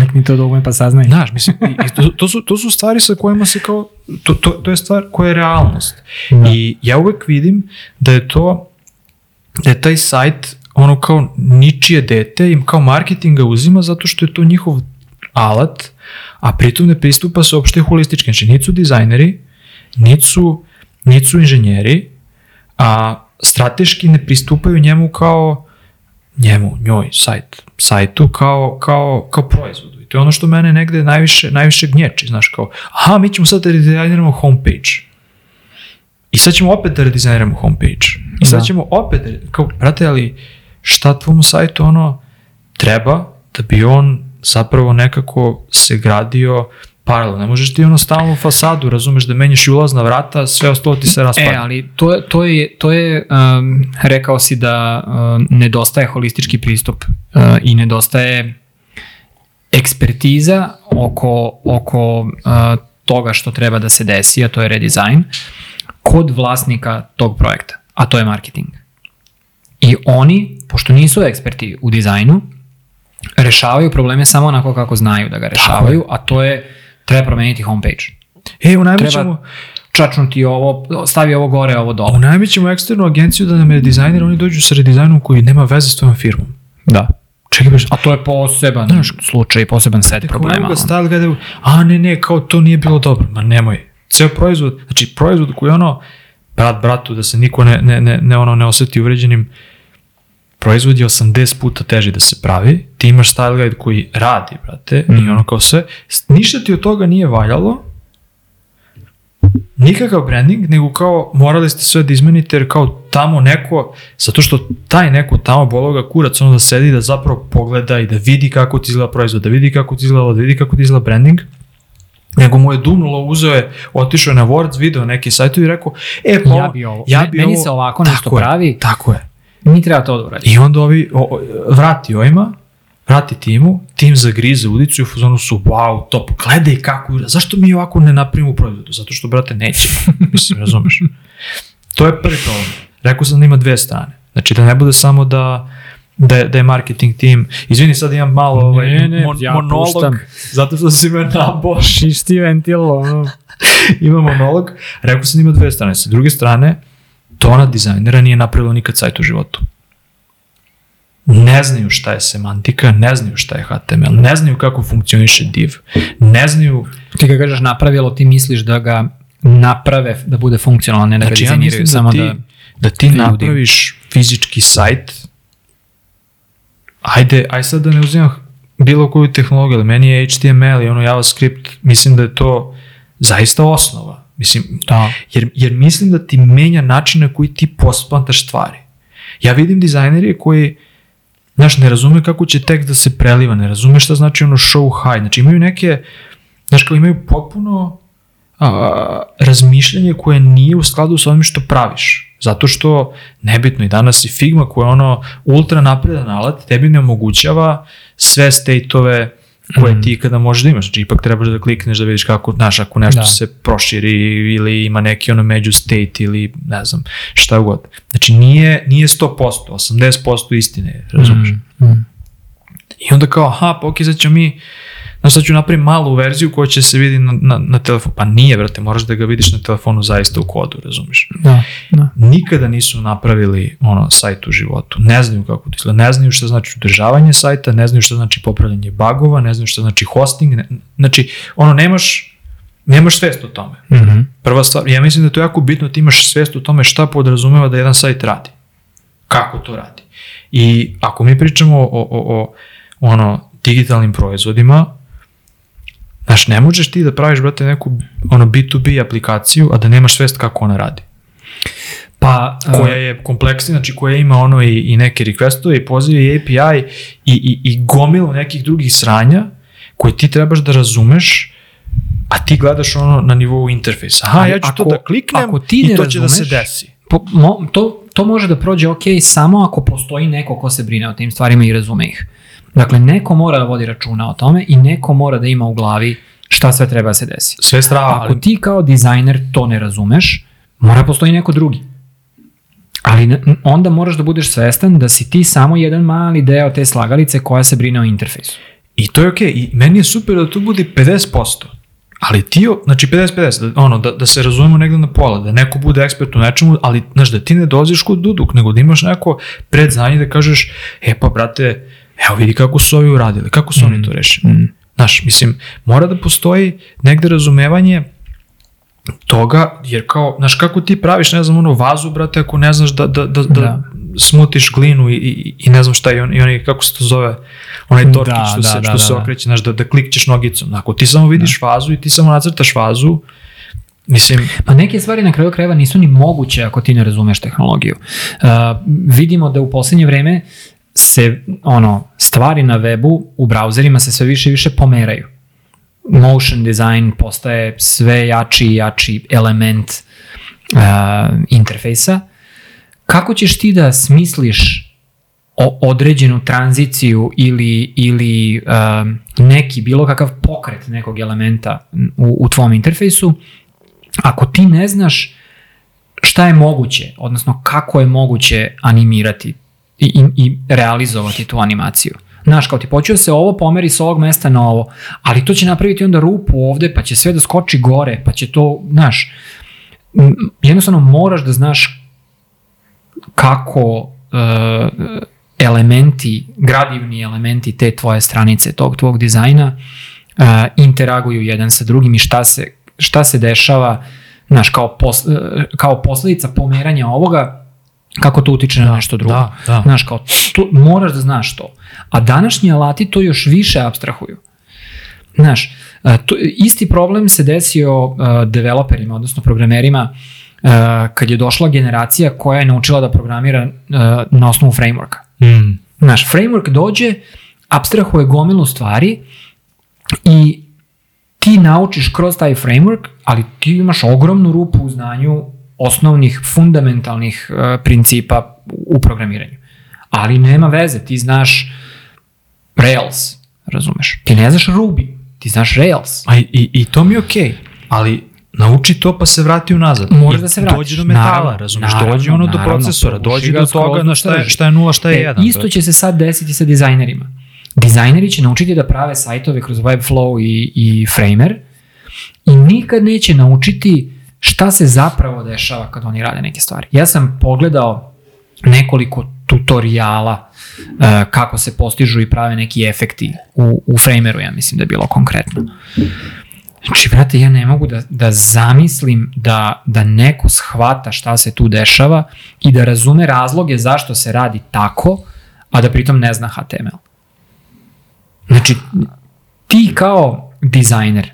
Proklikni to dugme pa saznaj. Znaš, mislim, i, i to, to, su, to su stvari sa kojima se kao, to, to, to je stvar koja je realnost. Da. I ja uvek vidim da je to, da je taj sajt ono kao ničije dete im kao marketing ga uzima zato što je to njihov alat, a pritom ne pristupa se opšte holistički. Znači, niti su dizajneri, niti su inženjeri, a strateški ne pristupaju njemu kao njemu, njoj, sajt, sajtu kao, kao, kao proizvodu. To je ono što mene negde najviše, najviše gnječi, znaš, kao, aha, mi ćemo sad da redizajniramo homepage. I sad ćemo opet da redizajniramo homepage. I sad Da. ćemo opet, da, kao, brate, ali šta tvom sajtu ono treba da bi on zapravo nekako se gradio paralelno. Ne možeš ti ono stalnu fasadu, razumeš, da menjaš i ulazna vrata, sve ostalo ti se raspada. E, ali to, to je, to je um, rekao si da um, nedostaje holistički pristup uh, i nedostaje ekspertiza oko, oko uh, toga što treba da se desi, a to je redizajn, kod vlasnika tog projekta, a to je marketing. I oni, pošto nisu eksperti u dizajnu, rešavaju probleme samo onako kako znaju da ga rešavaju, a to je treba promeniti homepage. E, u Treba ćemo, čačnuti ovo, stavi ovo gore, ovo dole. u ćemo eksternu agenciju da nam redizajner, oni dođu sa redizajnom koji nema veze s tvojom firmom. Da. Čekaj, baš, A to je poseban Znaš, slučaj, poseban set problema. Ono. style gledaju, a ne, ne, kao to nije bilo dobro. Ma nemoj. Ceo proizvod, znači proizvod koji ono, brat bratu, da se niko ne, ne, ne, ne, ono, ne oseti uvređenim, proizvod je 80 puta teži da se pravi, ti imaš style guide koji radi, brate, mm. i ono kao sve, ništa ti od toga nije valjalo, nikakav branding, nego kao morali ste sve da izmenite jer kao tamo neko, zato što taj neko tamo bologa kurac ono da sedi da zapravo pogleda i da vidi kako ti izgleda proizvod, da vidi kako ti izgleda, da vidi kako ti izgleda branding, nego mu je dumnulo, uzeo je, otišao je na Words, video neki sajt i rekao, e pa Ja bi ovo, ja bi meni ovo- se ovako nešto Tako je, pravi, Tako je. mi treba to da uradimo. I onda ovi, o, o, vrati ovima, vrati timu, tim zagrize udicu i u fazonu su, wow, top, gledaj kako, zašto mi ovako ne napravimo proizvodu? Zato što, brate, nećemo, mislim, razumeš? To je prvi problem. Rekao sam da ima dve strane. Znači da ne bude samo da da je, da je marketing tim. Izvini, sad imam malo ovaj, Ne, ne, mon, ja monolog, puštam. zato što si me nabo. Šišti ventil, ono. ima monolog. Rekao sam da ima dve strane. Sa druge strane, tona dizajnera nije napravila nikad sajt u životu. Ne znaju šta je semantika, ne znaju šta je HTML, ne znaju kako funkcioniše div, ne znaju... Ti kad kažeš napravilo, ti misliš da ga naprave da bude funkcionalan, ne da ga Znači, ja dizajniraju, mislim da samo ti, da... da ti ljudi. napraviš fizički sajt, ajde, aj sad da ne uzimam bilo koju tehnologiju, ali meni je HTML i ono JavaScript, mislim da je to zaista osnova. Mislim, Da. jer, jer mislim da ti menja način na koji ti pospantaš stvari. Ja vidim dizajneri koji znaš, ne razume kako će tekst da se preliva, ne razume šta znači ono show high, znači imaju neke, znaš, kao imaju potpuno a, razmišljanje koje nije u skladu sa onim što praviš. Zato što, nebitno, i danas i Figma koja je ono ultra napredan alat, tebi ne omogućava sve state-ove koje Mhm. ti kada možeš da imaš. Znači, ipak trebaš da klikneš da vidiš kako, znaš, ako nešto Da. se proširi ili ima neki ono među state ili ne znam, šta god. Znači, nije, nije 100%, 80% istine, razumiješ? Mm, mm. I onda kao, aha, pa okej, sad ćemo mi, znaš, sad ću napraviti malu verziju koja će se vidi na, na, na telefonu. Pa nije, brate, moraš da ga vidiš na telefonu zaista u kodu, razumiješ? Da, da. Nikada nisu napravili ono sajt u životu. Ne znaju kako to izgleda, ne znaju šta znači održavanje sajta, ne znaju šta znači popravljanje bagova, ne znaju šta znači hosting, ne, znači, ono, nemaš, nemaš svest o tome. Mhm. Prva stvar, ja mislim da je to jako bitno, ti imaš svest o tome šta podrazumeva da jedan sajt radi. Kako to radi. I ako mi pričamo o, o, o ono, digitalnim proizvodima, znaš, ne možeš ti da praviš, brate, neku ono, B2B aplikaciju, a da nemaš svest kako ona radi. Pa, Koja je kompleksna, znači koja ima ono i, i neke requestove i pozive i API i, i, i gomilu nekih drugih sranja koje ti trebaš da razumeš a ti gledaš ono na nivou interfejsa. Aha, ja ću ako- to da kliknem ako ti i to će da se razumeš- desi. po, mo, to, to može da prođe ok samo ako postoji neko ko se brine o tim stvarima i razume ih. Dakle, neko mora da vodi računa o tome i neko mora da ima u glavi šta sve treba da se desi. Sve strava, Ako ti kao dizajner to ne razumeš, mora postoji neko drugi. Ali onda moraš da budeš svestan da si ti samo jedan mali deo te slagalice koja se brine o interfejsu. I to je okej. I meni je super da to bude 50%. Ali ti, znači 50-50, da, ono, da, da se razumemo negde na pola, da neko bude ekspert u nečemu, ali, znaš, da ti ne dolaziš kod duduk, nego da imaš neko predznanje da kažeš, e pa, brate, evo vidi kako su ovi uradili, kako su oni to rešili. Mm. Znaš, mislim, mora da postoji negde razumevanje toga, jer kao, znaš, kako ti praviš, ne znam, ono, vazu, brate, ako ne znaš da, da, da, da, Da. smutiš glinu i, i, i ne znam šta, i, on, i onaj, kako se to zove, onaj torkić Da, što, da, se, da, što da, se da. okreće, znaš, da, da klikćeš nogicom. Ako ti samo vidiš vazu i ti samo nacrtaš vazu, mislim, Pa neke stvari na kraju krajeva nisu ni moguće ako ti ne razumeš tehnologiju. Uh, vidimo da u poslednje vreme se ono stvari na webu u brauzerima se sve više i više pomeraju. Motion design postaje sve jači i jači element uh, interfejsa. Kako ćeš ti da smisliš određenu tranziciju ili, ili um, neki bilo kakav pokret nekog elementa u, u tvom interfejsu, ako ti ne znaš šta je moguće, odnosno kako je moguće animirati i, i, realizovati tu animaciju. Znaš, kao ti počeo se ovo pomeri s ovog mesta na ovo, ali to će napraviti onda rupu ovde, pa će sve da skoči gore, pa će to, znaš, jednostavno moraš da znaš kako uh, elementi, gradivni elementi te tvoje stranice, tog tvog dizajna uh, interaguju jedan sa drugim i šta se, šta se dešava znaš, kao, pos, uh, kao posledica pomeranja ovoga, kako to utiče na da, nešto drugo. Da, da. Znaš, kao, to, moraš da znaš to. A današnji alati to još više abstrahuju. Znaš, uh, to, isti problem se desio uh, developerima, odnosno programerima, uh, kad je došla generacija koja je naučila da programira uh, na osnovu frameworka. Mm. Znaš, framework dođe, abstrahuje gomilu stvari i ti naučiš kroz taj framework, ali ti imaš ogromnu rupu u znanju osnovnih, fundamentalnih uh, principa u programiranju. Ali nema veze, ti znaš Rails, razumeš? Ti ne znaš Ruby, ti znaš Rails. A i, i to mi je okej, okay, ali nauči to pa se vrati unazad. Moraš da se vratiš. Dođi do metala, naravno, razumeš, naravno, dođi ono do naravno, procesora, dođi do toga na šta je, šta je nula, šta je e, jedan. Isto će se sad desiti sa dizajnerima. Dizajneri će naučiti da prave sajtove kroz Webflow i, i Framer i nikad neće naučiti šta se zapravo dešava kad oni rade neke stvari. Ja sam pogledao nekoliko tutoriala uh, kako se postižu i prave neki efekti u, u Frameru, ja mislim da je bilo konkretno. Znači, brate, ja ne mogu da, da zamislim da, da neko shvata šta se tu dešava i da razume razloge zašto se radi tako, a da pritom ne zna HTML. Znači, ti kao dizajner,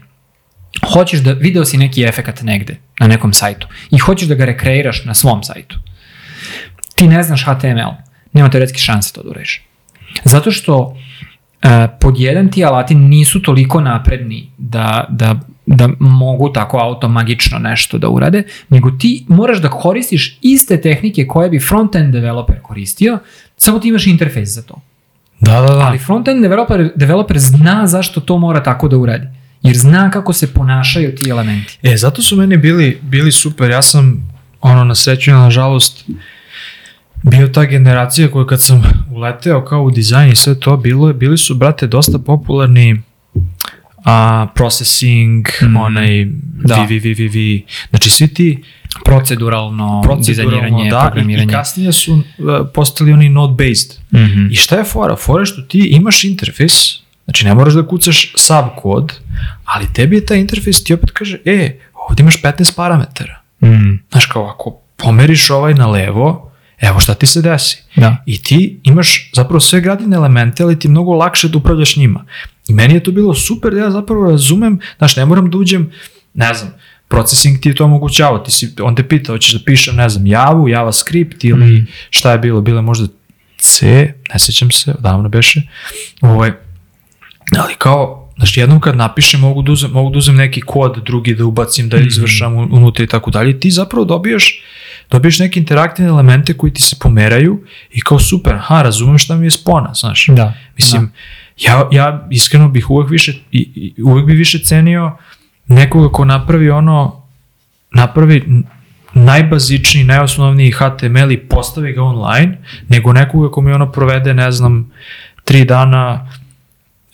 hoćeš da, video si neki efekat negde, na nekom sajtu, i hoćeš da ga rekreiraš na svom sajtu. Ti ne znaš HTML, nema teoretski šanse to da ureš. Zato što E, pod jedan ti alati nisu toliko napredni da, da, da mogu tako automagično nešto da urade, nego ti moraš da koristiš iste tehnike koje bi front-end developer koristio, samo ti imaš interfejs za to. Da, da, da. Ali front-end developer, developer zna zašto to mora tako da uradi. Jer zna kako se ponašaju ti elementi. E, zato su meni bili, bili super. Ja sam, ono, na sreću, na žalost, bio ta generacija koja kad sam uleteo kao u dizajn i sve to, bilo, bili su, brate, dosta popularni a, processing, mm. onaj da. VVVVV, znači svi ti proceduralno, proceduralno dizajniranje, da, programiranje. I, i kasnije su uh, postali oni node-based. Mm -hmm. I šta je fora? Fora je što ti imaš interfejs, znači ne moraš da kucaš sub kod, ali tebi je taj interfejs ti opet kaže, e, ovdje imaš 15 parametara. Mm. Znaš kao, ako pomeriš ovaj na levo, evo šta ti se desi. Da. I ti imaš zapravo sve gradine elemente, ali ti mnogo lakše da upravljaš njima. I meni je to bilo super da ja zapravo razumem, znaš, ne moram da uđem, ne znam, processing ti je to omogućava, ti si, on te pita, hoćeš da pišem, ne znam, Javu, JavaScript ili mm. šta je bilo, bilo možda C, ne sećam se, odavno beše, ovaj, ali kao, Znači, jednom kad napišem, mogu da uzem, mogu da uzem neki kod, drugi da ubacim, da mhm. izvršam unutra i tako dalje. Ti zapravo dobijaš dobiješ neke interaktivne elemente koji ti se pomeraju i kao super, ha, razumem šta mi je spona, znaš. Da. Mislim, da. ja, ja iskreno bih uvek više, i, i, uvek bi više cenio nekoga ko napravi ono, napravi najbazičniji, najosnovniji HTML i postavi ga online, nego nekoga ko mi ono provede, ne znam, tri dana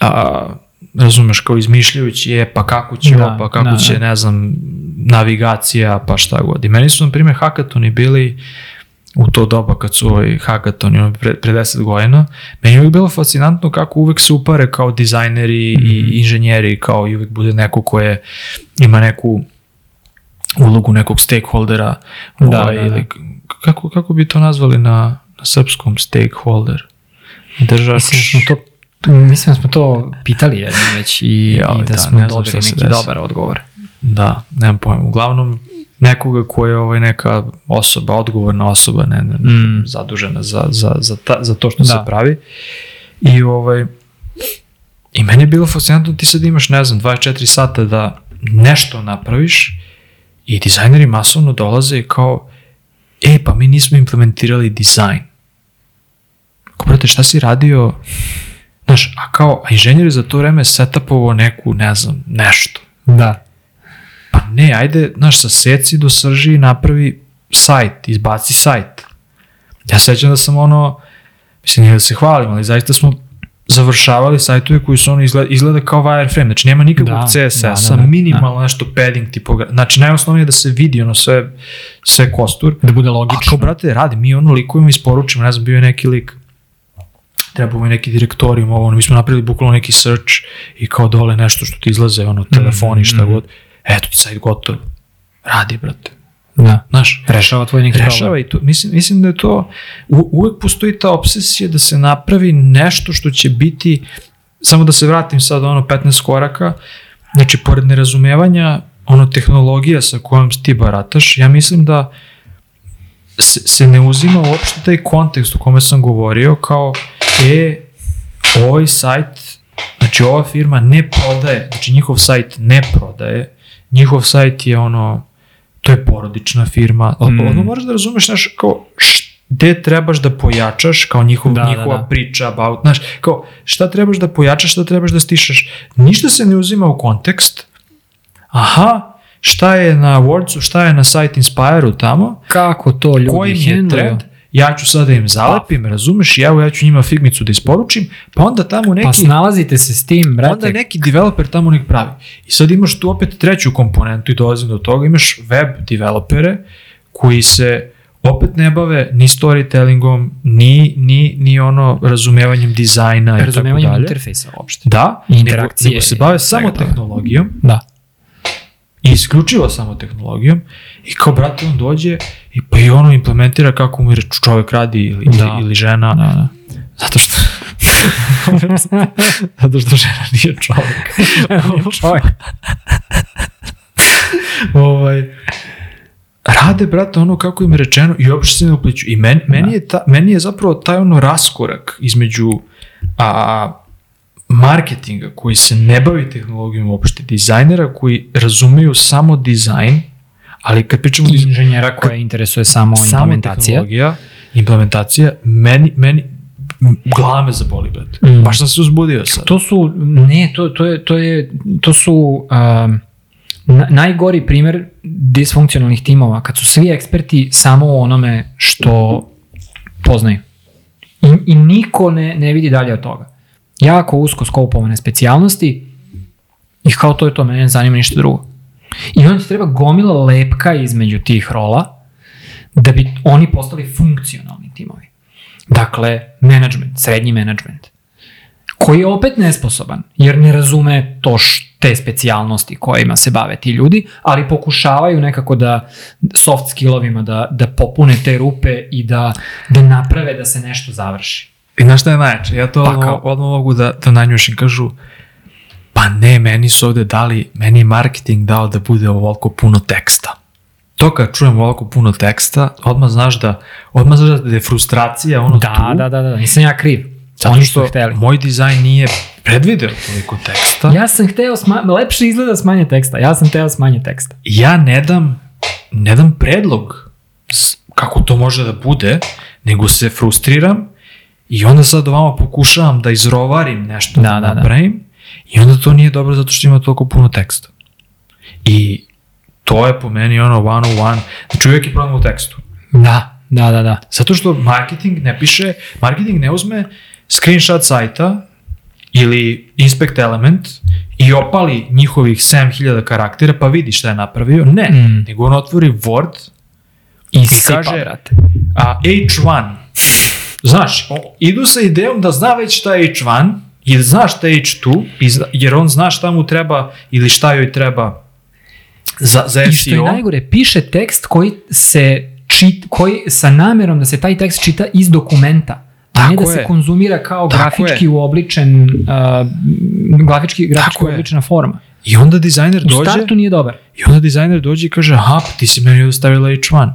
a, razumeš, kao izmišljajući je, pa kako će da, ovo, pa kako da, će, da. ne znam, navigacija, pa šta god. I meni su, na primjer, hakatoni bili u to doba kad su ovaj hakatoni pre, pre 10 godina, meni je uvijek bilo fascinantno kako uvek se upare kao dizajneri mm. i mhm. inženjeri, kao i uvek bude neko ko je, ima neku ulogu nekog stakeholdera, da, ovaj, da, da. Ili, kako, kako bi to nazvali na, na srpskom stakeholder? Držač... Mislim, to Mislim da smo to pitali jednom već i, ja, i da, da smo dobili neki desi. dobar odgovor. Da, nemam pojma. Uglavnom, nekoga ko je ovaj neka osoba, odgovorna osoba, ne, ne, mm. zadužena za, za, za, ta, za to što da. se pravi. I ovaj, i meni je bilo fascinantno, ti sad imaš, ne znam, 24 sata da nešto napraviš i dizajneri masovno dolaze i kao, e, pa mi nismo implementirali dizajn Kao, brate, šta si radio? Znaš, a kao, a inženjer je za to vreme setupovo neku, ne znam, nešto. Da. Pa ne, ajde, znaš, sa seci do srži napravi sajt, izbaci sajt. Ja sećam da sam ono, mislim, nije da se hvalim, ali zaista smo završavali sajtove koji su ono izgleda, izgleda kao wireframe, znači nema nikakvog Da, CSS-a, da, da, da, minimalno nešto padding tipogra, znači najosnovnije je da se vidi ono sve, sve kostur. Da bude logično. kao, brate, radi, mi ono likujemo, isporučimo, ne znam, bio je neki lik, trebamo je neki direktorijum, ovo, ono, mi smo napravili bukvalno neki search i kao dole nešto što ti izlaze, ono, telefoni, šta mhm. god. Eto ti sajt gotov. Radi, brate. Da. Znaš, Rešava tvoj neki rešava problem. i to. Mislim, mislim da je to, u, uvek postoji ta obsesija da se napravi nešto što će biti, samo da se vratim sad ono 15 koraka, znači pored nerazumevanja ono tehnologija sa kojom ti barataš, ja mislim da se, se ne uzima uopšte taj kontekst o kome sam govorio kao e, ovaj sajt, znači ova firma ne prodaje, znači njihov sajt ne prodaje, njihov sajt je ono, to je porodična firma, mm. Ono moraš da razumeš, znaš, kao, gde trebaš da pojačaš kao njihov, Da, da, njihova da. priča about, znaš, kao šta trebaš da pojačaš, šta trebaš da stišaš. Ništa se ne uzima u kontekst. Aha, šta je na Wordsu, šta je na Site Inspire-u tamo, Kako to ljudi koji mi je trend, ja ću sad da im zalepim, razumeš, i evo ja ću njima figmicu da isporučim, pa onda tamo neki... Pa snalazite se s tim, brate. Onda neki developer tamo nek pravi. I sad imaš tu opet treću komponentu i dolazim do toga, imaš web developere koji se opet ne bave ni storytellingom, ni, ni, ni ono razumevanjem dizajna i tako Razumevanjem dalje. interfejsa uopšte. Da, I nego, interakcije nego se bave samo tehnologijom Da. I isključivo samo tehnologijom i kao brate on dođe i pa i ono implementira kako mu reč čovek radi ili, Da. ili, žena Da, da. zato što zato što žena nije čovek Čovjek. ovaj, rade, brate, ono kako im je rečeno i uopšte se ne upliću. I men, meni, Da. je ta, meni je zapravo taj ono raskorak između a, marketinga koji se ne bavi tehnologijom uopšte, dizajnera koji razumeju samo dizajn, ali kad pričamo o I inženjera koja interesuje samo, samo implementacija. tehnologija, implementacija, meni, meni glava me zaboli, brate. Mm. Baš sam se uzbudio sad. To su, ne, to, to, je, to, je, to su um, na, najgori primer disfunkcionalnih timova, kad su svi eksperti samo u onome što poznaju. I, i niko ne, ne vidi dalje od toga. Jako usko skopovane specijalnosti i kao to je to, mene ne zanima ništa drugo. I onda ti treba gomila lepka između tih rola da bi oni postali funkcionalni timovi. Dakle, management, srednji management, koji je opet nesposoban, jer ne razume to š, te specijalnosti kojima se bave ti ljudi, ali pokušavaju nekako da soft skillovima da, da popune te rupe i da, da naprave da se nešto završi. I znaš šta je najjače? Ja to Pa odmah, odmah mogu da, da nanjušim. Kažu, pa ne, meni su ovde dali, meni je marketing dao da bude ovoliko puno teksta. To kad čujem ovoliko puno teksta, odmah znaš da, odmah znaš da je frustracija ono Da, tu. da, da, da, nisam ja kriv. Zato Oni što hteli. moj dizajn nije predvideo toliko teksta. Ja, sam hteo, sma, lepše izgleda s manje teksta, ja sam hteo s manje teksta. ja ne dam, ne dam predlog kako to može da bude, nego se frustriram i onda sad ovamo pokušavam da izrovarim nešto Da, da, da, da. napravim i onda to nije dobro zato što ima toliko puno teksta. I to je po meni ono one on one, znači uvijek je problem u tekstu. Da, da, da, da. Zato što marketing ne piše, marketing ne uzme screenshot sajta ili inspect element i opali njihovih 7000 karaktera pa vidi šta je napravio. Ne, Mm. nego on otvori Word, I, sipa, kaže, brate. a H1. Znaš, idu sa idejom da zna već šta je H1 i da zna šta je H2, i zna- jer on zna šta mu treba ili šta joj treba za, za I što je SEO. najgore, piše tekst koji se čit, koji sa namerom da se taj tekst čita iz dokumenta, a ne Tako da se je. konzumira kao Tako grafički je. uobličen uh, grafički, grafički Tako je. uobličena forma. I onda dizajner U dođe... startu nije dobar. I onda dizajner dođe i kaže, aha, pa ti si meni ostavila H1.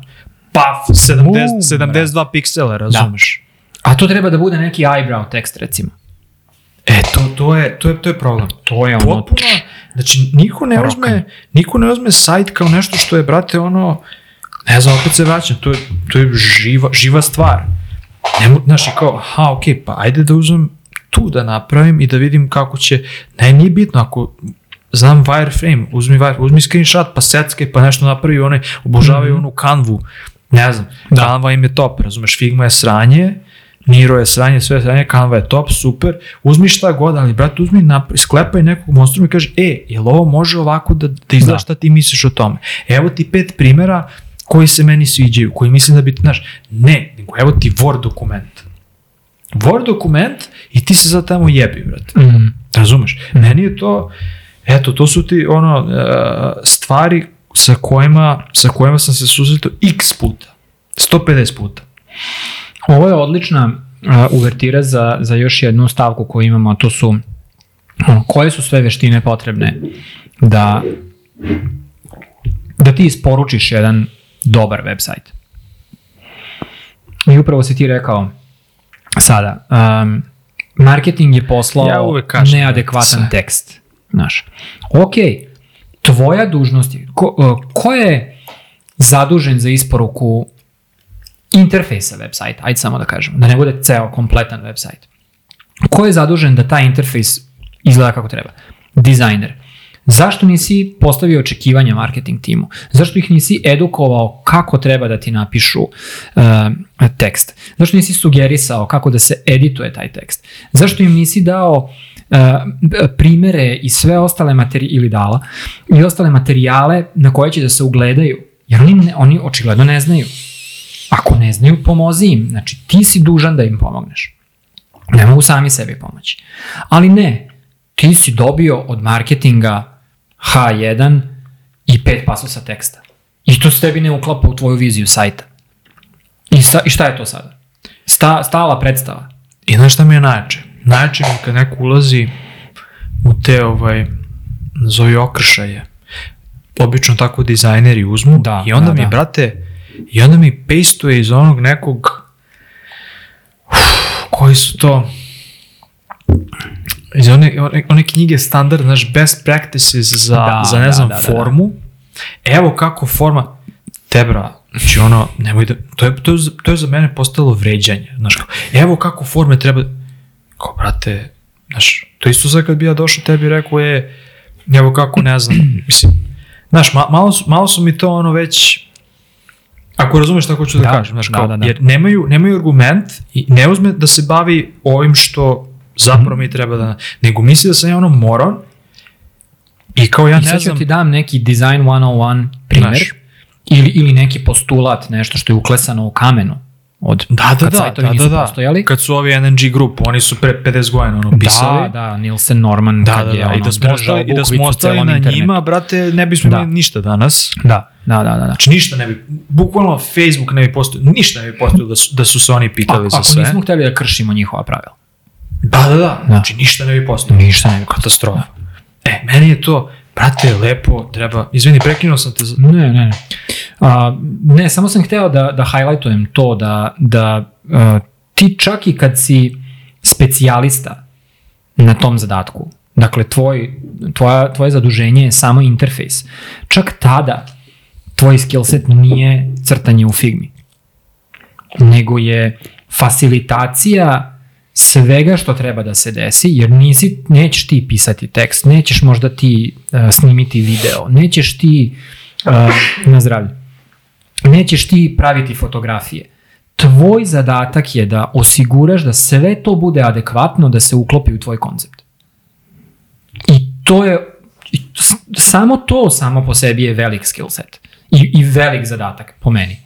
Paf, 70, Bum, 72 piksela, razumeš? A to treba da bude neki eyebrow tekst, recimo. E, to, to, je, to, je, to je problem. To je ono... Potpuno, znači, niko ne uzme, niko ne uzme sajt kao nešto što je, brate, ono, ne znam, opet se vraćam, to je, to je živa, živa stvar. Ne, znaš, i kao, aha, ok, pa ajde da uzmem tu da napravim i da vidim kako će, ne, nije bitno, ako znam wireframe, uzmi, wire, uzmi screenshot, pa secke, pa nešto napravi, one obožavaju Mhm. onu kanvu, ne znam, Da. Canva im je top, razumeš, Figma je sranje, Miro je sranje, sve je sranje, Canva je top, super, uzmi šta god, ali brate, uzmi, napra- sklepaj nekog monstrum i kaže, e, jel ovo može ovako da, da izgleda Da. šta ti misliš o tome? Evo ti pet primera koji se meni sviđaju, koji mislim da bi, znaš, ne, nego evo ti Word dokument. Word dokument i ti se sad tamo jebi, brate. Mm. Razumeš? Meni je to, eto, to su ti ono, e, stvari sa kojima, sa kojima sam se susretao x puta. 150 puta. Ovo je odlična uvertira za, za još jednu stavku koju imamo, a to su ono, koje su sve veštine potrebne da da ti isporučiš jedan dobar website. I upravo si ti rekao sada, um, marketing je poslao Ja kažem, neadekvatan sve. tekst. Znaš. Ok, tvoja dužnost je, ko, ko je zadužen za isporuku interfejsa website, ajde samo da kažem, da ne bude ceo kompletan website. Ko je zadužen da taj interfejs izgleda kako treba? Dizajner. Zašto nisi postavio očekivanja marketing timu? Zašto ih nisi edukovao kako treba da ti napišu uh, tekst? Zašto nisi sugerisao kako da se edituje taj tekst? Zašto im nisi dao uh, primere i sve ostale materijale ili dala i ostale materijale na koje će da se ugledaju? Jer oni, ne, oni očigledno ne znaju. Ako ne znaju, pomozi im. Znači, ti si dužan da im pomogneš. Ne mogu sami sebi pomoći. Ali ne, ti si dobio od marketinga H1 i pet pasosa teksta. I to se tebi ne uklapa u tvoju viziju sajta. I, sa, i šta je to sada? Sta, stala predstava. I znaš šta mi je najjače? Najjače mi je kad neko ulazi u te, ovaj, nazovi okršaje. Obično tako dizajneri uzmu Da, i onda da, mi, da. brate, i onda mi pastuje iz onog nekog uf, koji su to iz one, one, one knjige standard, znaš, best practices za, Da, za ne da, znam, da, da, da. formu. Evo kako forma, te bra, znači ono, nemoj da, to je, to je, za- to je za mene postalo vređanje, znaš, kao, evo kako forme treba, kao, brate, znaš, to isto sad kad bi ja došao tebi rekao, je, evo kako, ne znam, mislim, znaš, ma, malo, malo su mi to ono već, ako razumeš šta hoću da, Da, kažem, znaš, da, kao, da, da. jer nemaju, nemaju argument i ne uzme da se bavi ovim što zapravo mi treba da, nego misli da sam ja ono moron i kao ja I ne sad ću znam, ti dam neki design 101 primer. Znaš. Ili, ili neki postulat, nešto što je uklesano u kamenu. Od Da, da, kad da, sajtovi da, nisu da, da. postojali. Kad su ovi NNG grup, oni su pre 50 godina ono pisali. Da, da, Nielsen Norman da, kad da, je da, ono i da smo ostali, i da smo ostali na internetu. njima, brate, ne bismo Da. ništa danas. Da, da, da, da. da. Znači ništa ne bi, bukvalno Facebook ne bi postojao, ništa ne bi postojao da su, da su se oni pitali A, za ako sve. nismo hteli da kršimo njihova pravila. Da, da, da, znači ništa ne bi postojao. Ništa ne bi Katastrofa. E, meni je to, brate, lepo, treba, izvini, prekinuo sam te, za- Ne, ne, ne. A, ne, samo sam hteo da, da highlightujem to da, da a, ti čak i kad si specijalista na tom zadatku, dakle tvoj, tvoja, tvoje zaduženje je samo interfejs, čak tada tvoj skillset nije crtanje u Figmi, nego je facilitacija svega što treba da se desi, jer nisi, nećeš ti pisati tekst, nećeš možda ti uh, snimiti video, nećeš ti, uh, na zdravlje, nećeš ti praviti fotografije. Tvoj zadatak je da osiguraš da sve to bude adekvatno da se uklopi u tvoj koncept. I to je, i samo to samo po sebi je velik skill set. I, i velik zadatak, po meni.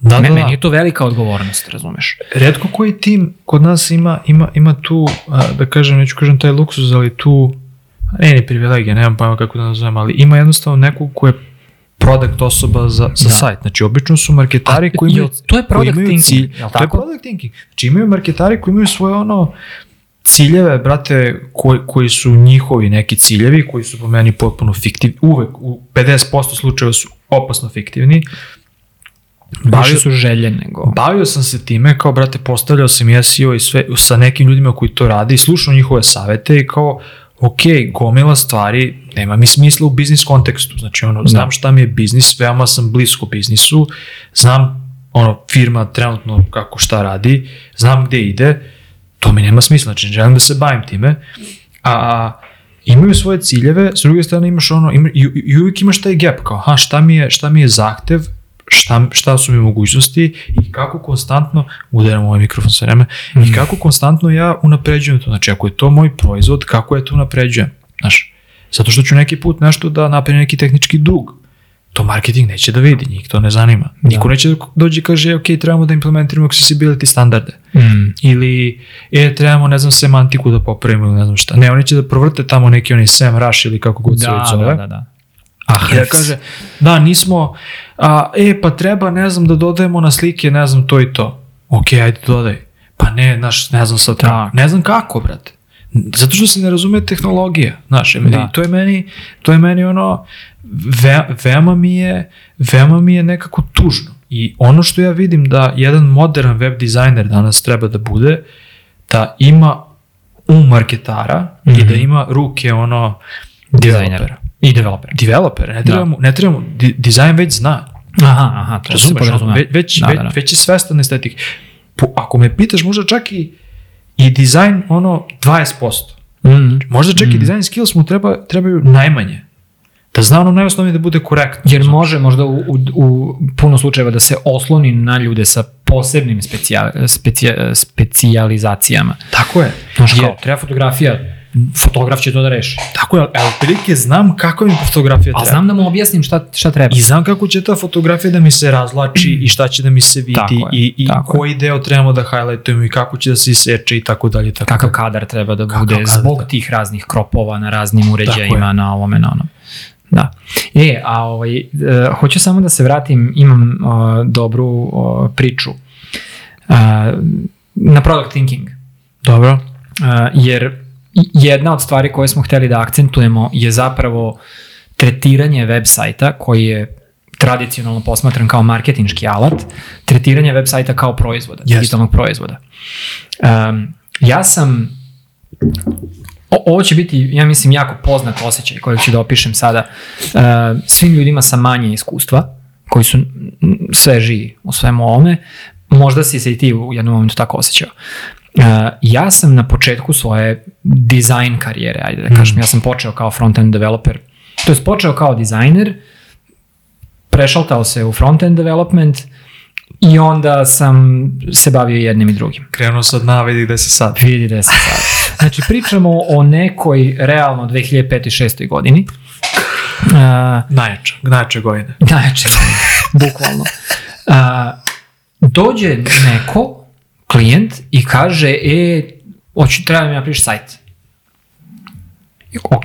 Da, Me, da, meni da. je to velika odgovornost, razumeš? Redko koji tim kod nas ima, ima, ima tu, da kažem, neću kažem taj luksuz, ali tu, ne ni privilegija, nemam pojma kako da nazovem, ali ima jednostavno nekog ko je product osoba za, za Da. sajt. Znači, obično su marketari A, koji imaju, jel to je koji product imaju thinking, cilj. jel To je tako? product thinking. Znači, imaju marketari koji imaju svoje ono, ciljeve, brate, koji, koji su njihovi neki ciljevi, koji su po meni potpuno fiktivni, uvek u 50% slučajeva su opasno fiktivni. Više su želje nego... Bavio sam se time, kao brate, postavljao sam i SEO i sve sa nekim ljudima koji to rade i slušao njihove savete i kao, ok, gomila stvari, nema mi smisla u biznis kontekstu, znači ono, znam šta mi je biznis, veoma sam blisko biznisu, znam ono, firma trenutno kako šta radi, znam gde ide, to mi nema smisla, znači ne želim da se bavim time, a imaju svoje ciljeve, s druge strane imaš ono, ima, i, i uvijek imaš taj gap, kao, ha, šta mi je, šta mi je zahtev, šta, šta su mi mogućnosti i kako konstantno, udaram ovaj mikrofon sa vreme, mm. i kako konstantno ja unapređujem to, znači ako je to moj proizvod, kako ja to unapređujem, znaš, zato što ću neki put nešto da napravim neki tehnički dug, to marketing neće da vidi, njih to ne zanima. Da. Niko neće da dođe i kaže, ok, trebamo da implementiramo accessibility standarde. Mm. Ili, e, trebamo, ne znam, semantiku da popravimo ili ne znam šta. Ne, oni će da provrte tamo neki oni Sam Rush ili kako god da, se već zove. Da, da, da. Ah, I da kaže, da, nismo, a, e, pa treba, ne znam, da dodajemo na slike, ne znam, to i to. Ok, ajde, dodaj. Pa ne, znaš, ne znam sad, da. ne znam kako, brate. Zato što se ne razume tehnologija, znaš, da. to je meni, to je meni ono, ve, veoma mi je, veoma mi je nekako tužno. I ono što ja vidim da jedan modern web dizajner danas treba da bude, da ima um marketara mm -hmm. i da mhm. ima ruke ono dizajnera. I developer. Developer, ne da. mu, ne treba mu, di, dizajn već zna. Aha, aha, to Razumeš, se već, već, da, da, da. već je svestan estetik. Po, ako me pitaš, možda čak i, i dizajn ono 20%. Mm -hmm. Možda čak mm -hmm. i mhm. design skills mu treba, trebaju najmanje. Da zna ono najosnovnije da bude korektno. Jer može možda u, u, u puno slučajeva da se osloni na ljude sa posebnim specijal, specija, specijalizacijama. Tako je. Znaš kao, treba fotografija, fotograf će to da reši. Tako je, ali prilike znam kako mi fotografija treba. A znam da mu objasnim šta, šta treba. I znam kako će ta fotografija da mi se razlači i šta će da mi se vidi tako je, i, i koji je. deo trebamo da highlightujemo i kako će da se iseče i tako dalje. Tako Kakav kadar treba da bude kadar, zbog da. tih raznih kropova na raznim uređajima, na ovome, na onom. Da. E, a ovaj, uh, hoću samo da se vratim, imam uh, dobru uh, priču uh, na product thinking. Dobro. Uh, jer jedna od stvari koje smo hteli da akcentujemo je zapravo tretiranje web sajta koji je tradicionalno posmatran kao marketinški alat, tretiranje web sajta kao proizvoda, yes. digitalnog proizvoda. Um, ja sam o, ovo će biti, ja mislim, jako poznat osjećaj kojeg ću da opišem sada uh, svim ljudima sa manje iskustva, koji su sveži u svemu ovome, možda si se i ti u jednom momentu tako osjećao. Uh, ja sam na početku svoje dizajn karijere, ajde da kažem, mm. ja sam počeo kao front-end developer, to je počeo kao dizajner, prešaltao se u front-end development i onda sam se bavio jednim i drugim. Krenuo se od dna, vidi gde se sad. Vidi gde se sad. Znači, pričamo o nekoj realno 2005. i 2006. godini. Uh, najjača, najjače godine. Najjače godine, bukvalno. Uh, dođe neko, klijent, i kaže, e, hoću, treba mi napriš sajt. Ok,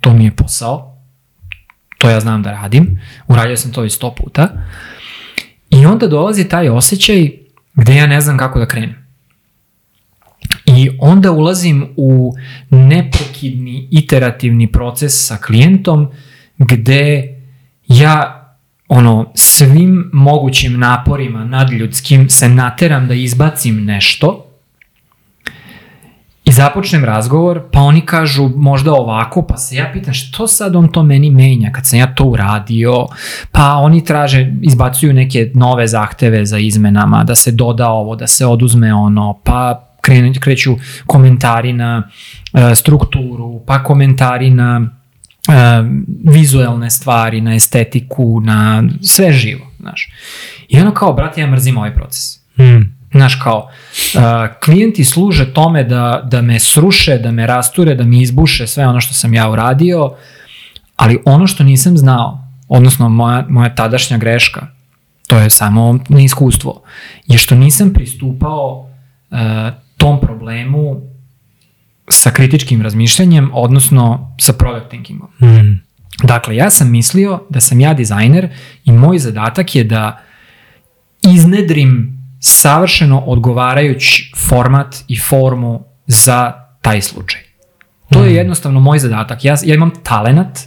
to mi je posao, to ja znam da radim, uradio sam to i sto puta. I onda dolazi taj osjećaj gde ja ne znam kako da krenem. I onda ulazim u neprekidni iterativni proces sa klijentom gde ja ono svim mogućim naporima nadljudskim se nateram da izbacim nešto i započnem razgovor, pa oni kažu možda ovako, pa se ja pitam što sad on to meni menja kad sam ja to uradio, pa oni traže, izbacuju neke nove zahteve za izmenama, da se doda ovo, da se oduzme ono, pa kreću komentari na uh, strukturu, pa komentari na vizuelne stvari, na estetiku, na sve živo, znaš. I ono kao, brate, ja mrzim ovaj proces. Hmm. Znaš, kao, uh, klijenti služe tome da, da me sruše, da me rasture, da mi izbuše sve ono što sam ja uradio, ali ono što nisam znao, odnosno moja, moja tadašnja greška, to je samo neiskustvo, je što nisam pristupao uh, tom problemu sa kritičkim razmišljanjem, odnosno sa product thinkingom. Mm. Dakle, ja sam mislio da sam ja dizajner i moj zadatak je da iznedrim savršeno odgovarajući format i formu za taj slučaj. To je mm. jednostavno moj zadatak. Ja, ja imam talenat,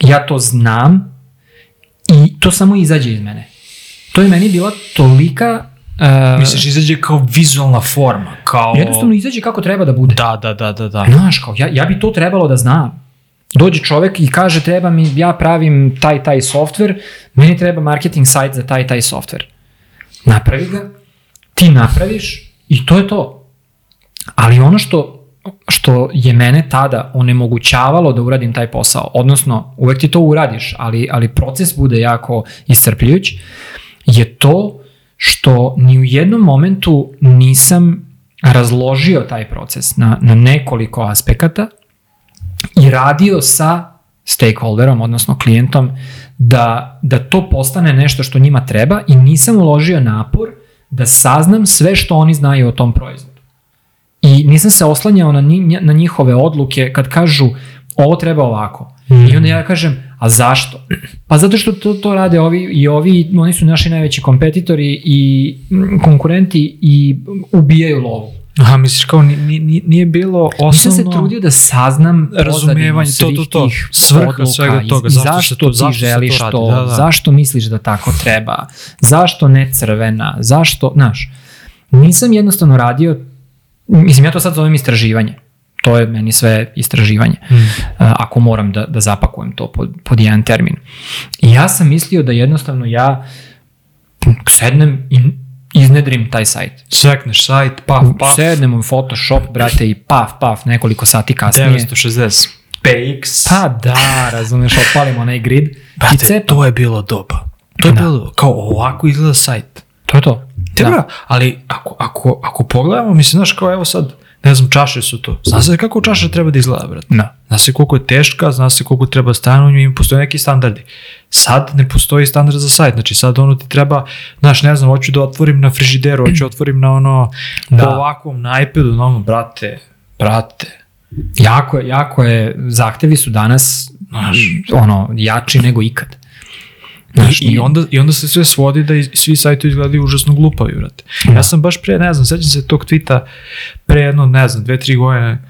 ja to znam i to samo izađe iz mene. To je meni bila tolika Uh, Misliš, izađe kao vizualna forma, kao... Jednostavno izađe kako treba da bude. Da, da, da, da. da. Znaš, kao, ja, ja bi to trebalo da znam. Dođe čovek i kaže treba mi, ja pravim taj, taj softver, meni treba marketing sajt za taj, taj softver. napravi ga, ti napraviš i to je to. Ali ono što što je mene tada onemogućavalo da uradim taj posao, odnosno uvek ti to uradiš, ali, ali proces bude jako iscrpljujuć, je to što ni u jednom momentu nisam razložio taj proces na, na nekoliko aspekata i radio sa stakeholderom, odnosno klijentom, da, da to postane nešto što njima treba i nisam uložio napor da saznam sve što oni znaju o tom proizvodu. I nisam se oslanjao na, na njihove odluke kad kažu ovo treba ovako. Mm. I onda ja kažem, a zašto? Pa zato što to, to rade ovi i ovi, oni su naši najveći kompetitori i konkurenti i ubijaju lovu. Aha, misliš kao nije, nije bilo osnovno... Nisam se trudio da saznam razumevanje, to, to, to, svrha odluka, svega toga, zašto, zašto to, ti zašto želiš to, to da, da. zašto misliš da tako treba, zašto ne crvena, zašto, znaš, nisam jednostavno radio, mislim ja to sad zovem istraživanje, to je meni sve istraživanje, mm. ako moram da, da zapakujem to pod, pod jedan termin. I ja sam mislio da jednostavno ja sednem i iznedrim taj sajt. Svekneš sajt, paf, paf. Sednem u Photoshop, brate, i paf, paf, nekoliko sati kasnije. 960 PX. Pa da, razumeš, opalimo onaj grid. Brate, i to je bilo doba. To je da. bilo, kao ovako izgleda sajt. To je to. Te da. ali ako, ako, ako pogledamo, mislim, znaš, kao evo sad, ne znam, čaše su to. Zna se kako čaša treba da izgleda, brate. Da. Zna se koliko je teška, zna se koliko treba stanu u njoj, postoje neki standardi. Sad ne postoji standard za sajt, znači sad ono ti treba, znaš, ne znam, hoću da otvorim na frižideru, hoću da otvorim na ono, da. po ovakvom, na iPadu, na ono, brate, brate. Jako je, jako je, zahtevi su danas, znaš, ono, jači nego ikad. Znaš, I, onda, I onda se sve svodi da svi sajtovi izgledaju užasno glupavi, brate. Da. Ja sam baš pre, ne znam, sećam se tog tvita pre jedno, ne znam, dve, tri godine,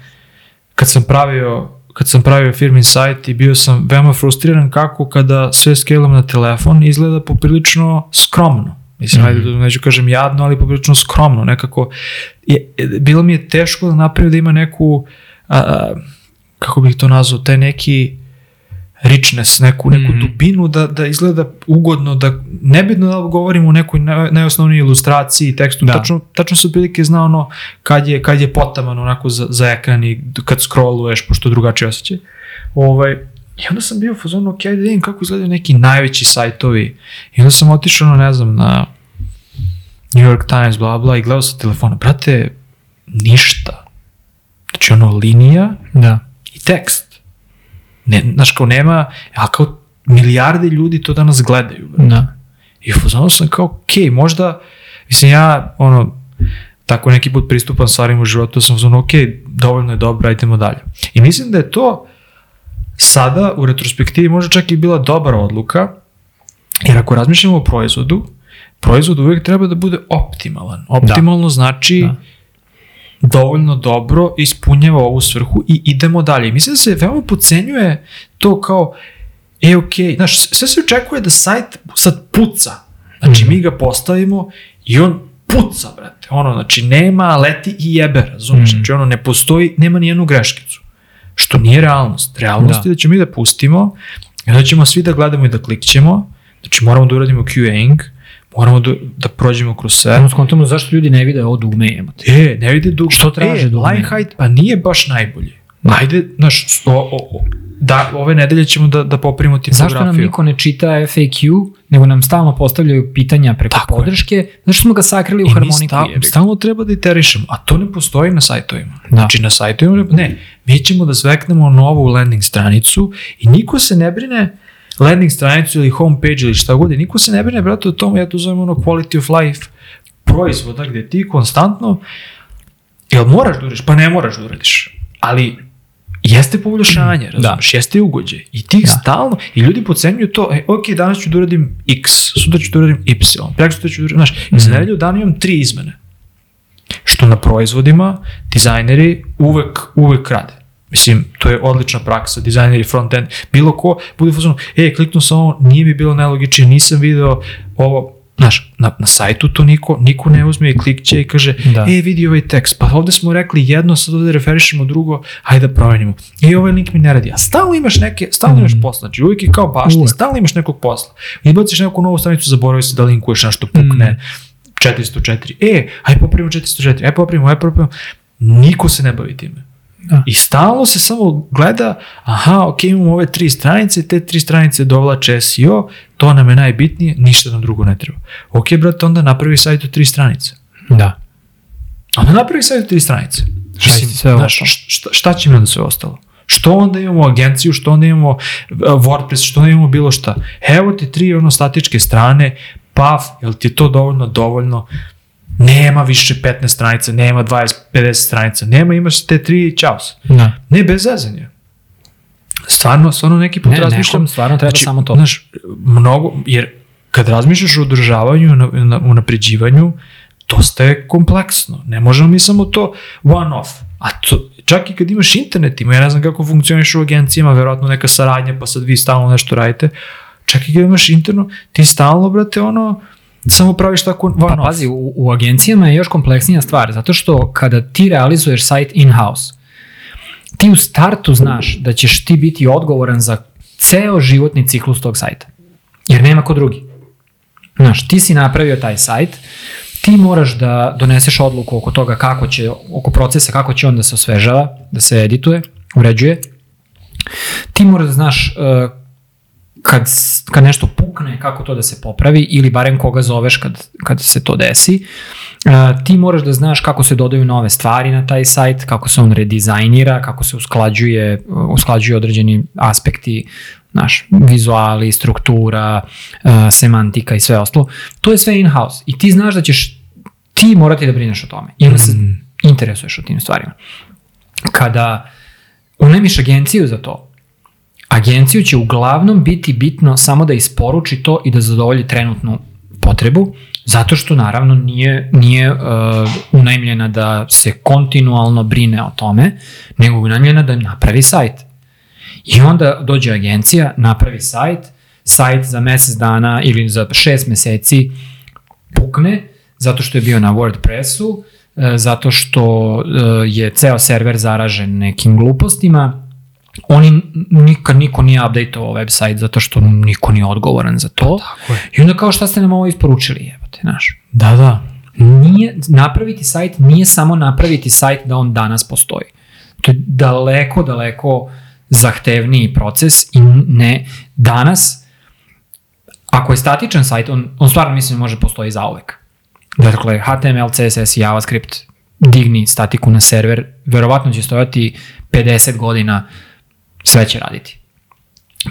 kad sam pravio kad sam pravio firmin sajt i bio sam veoma frustriran kako kada sve skelam na telefon izgleda poprilično skromno. Mislim, mm -hmm. ajde, neću kažem jadno, ali poprilično skromno. Nekako, je, bilo mi je teško da napravim da ima neku, a, a, kako bih to nazvao, taj neki richness, neku, neku mm -hmm. dubinu da, da izgleda ugodno, da nebitno da govorimo o nekoj najosnovnijoj ilustraciji, tekstu, da. tačno, tačno se prilike zna ono kad je, kad je potaman onako za, za ekran i kad scrolluješ, pošto drugačije osjećaj. Ovaj, I onda sam bio u fazonu, ok, da vidim kako izgledaju neki najveći sajtovi. I onda sam otišao, ono, ne znam, na New York Times, bla, bla, i gledao sa telefona. Brate, ništa. Znači, ono, linija da. i tekst. Ne, znaš, kao nema, a kao milijarde ljudi to danas gledaju. Da. I u sam kao, ok, možda, mislim, ja, ono, tako neki put pristupam stvarima u životu, sam uzmano, ok, dovoljno je dobro, ajdemo dalje. I mislim da je to sada u retrospektivi možda čak i bila dobra odluka, jer ako razmišljamo o proizvodu, proizvod uvijek treba da bude optimalan. Optimalno da. znači da dovoljno dobro ispunjava ovu svrhu i idemo dalje. mislim da se veoma pocenjuje to kao, e, ok, znaš, sve se očekuje da sajt sad puca. Znači, mm mi ga postavimo i on puca, brate. Ono, znači, nema leti i jebe, razumiješ? Mm. Znači, ono, ne postoji, nema ni jednu greškicu. Što nije realnost. Realnost da. je da ćemo mi da pustimo, da ćemo svi da gledamo i da klikćemo, znači moramo da uradimo QA-ing, moramo da, da prođemo kroz sve. Moramo skontamo zašto ljudi ne vide ovo dugme jemate. E, ne vide dugme. Što traže e, dugme? Line height, pa nije baš najbolje. Da. Ajde, znaš, o, o, o, da, ove nedelje ćemo da, da popravimo tipografiju. Zašto nam niko ne čita FAQ, nego nam stalno postavljaju pitanja preko Tako podrške, je. zašto smo ga sakrili u I harmoniku? I stal, stalno treba da iterišemo, a to ne postoji na sajtovima. Da. Znači na sajtovima, ne, mi ćemo da zveknemo novu landing stranicu i niko se ne brine landing stranicu ili homepage ili šta god, niko se ne brine, brate, o tomu, ja to zovem ono quality of life proizvoda gde ti konstantno, jel moraš da uradiš? Pa ne moraš da uradiš, ali jeste poboljšanje, da. razumeš, da. jeste ugođe. I ti da. stalno, i ljudi pocenjuju to, e, ok, danas ću da uradim x, sutra ću da uradim y, preko sutra ću da uradim, znaš, mm -hmm. i za mhm. nedelju dan imam tri izmene. Što na proizvodima dizajneri uvek, uvek rade. Mislim, to je odlična praksa, dizajneri, front-end, bilo ko bude fazonu, e, kliknuo sam ovo, nije mi bilo nelogično, nisam video ovo, Znaš, na, na sajtu to niko, niko ne uzme i klikće i kaže, da. e, vidi ovaj tekst, pa ovde smo rekli jedno, sad ovde referišemo drugo, hajde da promenimo. E, ovaj link mi ne radi. A stalno imaš neke, stalno mm. imaš posla, znači uvijek je kao bašti, stalno imaš nekog posla. Izbaciš neku novu stranicu, zaboravi se da linkuješ nešto pukne. Mm 404. E, aj popravimo 404, aj popravimo, aj popravimo. Niko se ne bavi time. Da. I stalno se samo gleda, aha, ok, imamo ove tri stranice, te tri stranice dovlače SEO, to nam je najbitnije, ništa nam drugo ne treba. Ok, brate, onda napravi sajt od tri stranice. Da. Onda napravi sajt od tri stranice. Šta Mislim, sve znaš, ostalo? šta, šta će mi onda sve ostalo? Što onda imamo agenciju, što onda imamo uh, WordPress, što onda imamo bilo šta. Evo ti tri ono statičke strane, paf, jel ti je to dovoljno, dovoljno, nema više 15 stranica, nema 20, 50 stranica, nema, imaš te tri, čao se. Da. Ne, bez zezanja. Stvarno, stvarno neki put Ne, razmišljam. nekom stvarno treba samo to. Znaš, mnogo, jer kad razmišljaš o održavanju, na, na, unapređivanju, dosta je kompleksno. Ne možemo mi samo to one off. A to, čak i kad imaš internet, ima, ja ne znam kako funkcioniš u agencijama, verovatno neka saradnja, pa sad vi stalno nešto radite, čak i kad imaš interno, ti stalno, brate, ono, samo praviš tako one Pa pazi, u, u agencijama je još kompleksnija stvar, zato što kada ti realizuješ sajt in-house, ti u startu znaš da ćeš ti biti odgovoran za ceo životni ciklus tog sajta. Jer nema ko drugi. Znaš, ti si napravio taj sajt, ti moraš da doneseš odluku oko toga kako će, oko procesa kako će on da se osvežava, da se edituje, uređuje. Ti moraš da znaš uh, kad, kad nešto pukne, kako to da se popravi ili barem koga zoveš kad, kad se to desi. Uh, ti moraš da znaš kako se dodaju nove stvari na taj sajt, kako se on redizajnira, kako se usklađuje, usklađuju određeni aspekti, znaš, vizuali, struktura, uh, semantika i sve ostalo. To je sve in-house i ti znaš da ćeš ti morati da brineš o tome ili se interesuješ o tim stvarima. Kada unajmiš agenciju za to, agenciju će uglavnom biti bitno samo da isporuči to i da zadovolji trenutnu potrebu, zato što naravno nije, nije uh, unajmljena da se kontinualno brine o tome, nego je unajmljena da napravi sajt. I onda dođe agencija, napravi sajt, sajt za mesec dana ili za šest meseci pukne, zato što je bio na WordPressu, e, zato što e, je ceo server zaražen nekim glupostima, oni nikad niko nije updateovao website zato što niko nije odgovoran za to. Tako je. I onda kao šta ste nam ovo isporučili, jebote, znaš. Da, da. Nije, napraviti sajt nije samo napraviti sajt da on danas postoji. To je daleko, daleko zahtevniji proces i ne, danas, ako je statičan sajt, on, on stvarno mislim može postoji zauvek. Dakle, HTML, CSS i JavaScript digni statiku na server, verovatno će stojati 50 godina, sve će raditi.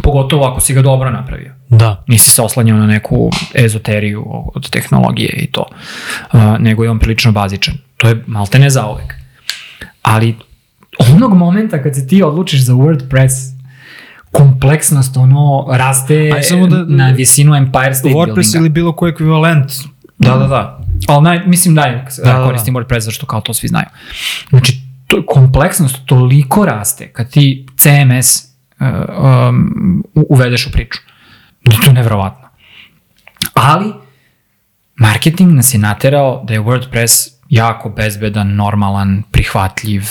Pogotovo ako si ga dobro napravio Da. nisi se oslanjao na neku ezoteriju od tehnologije i to, uh, nego je on prilično bazičan. To je malte ne zaovek. Ali onog momenta kad se ti odlučiš za WordPress, kompleksnost ono raste Aj, samo da- na visinu Empire State WordPress Buildinga. ili bilo koji ekvivalent. Da, da, da. Ali naj, mislim da, da, Da, da da, koristim WordPress zašto kao to svi znaju. Znači, to, kompleksnost toliko raste kad ti CMS uh, um, u- uvedeš u priču. Da je to nevrovatno. Ali, marketing nas je naterao da je WordPress jako bezbedan, normalan, prihvatljiv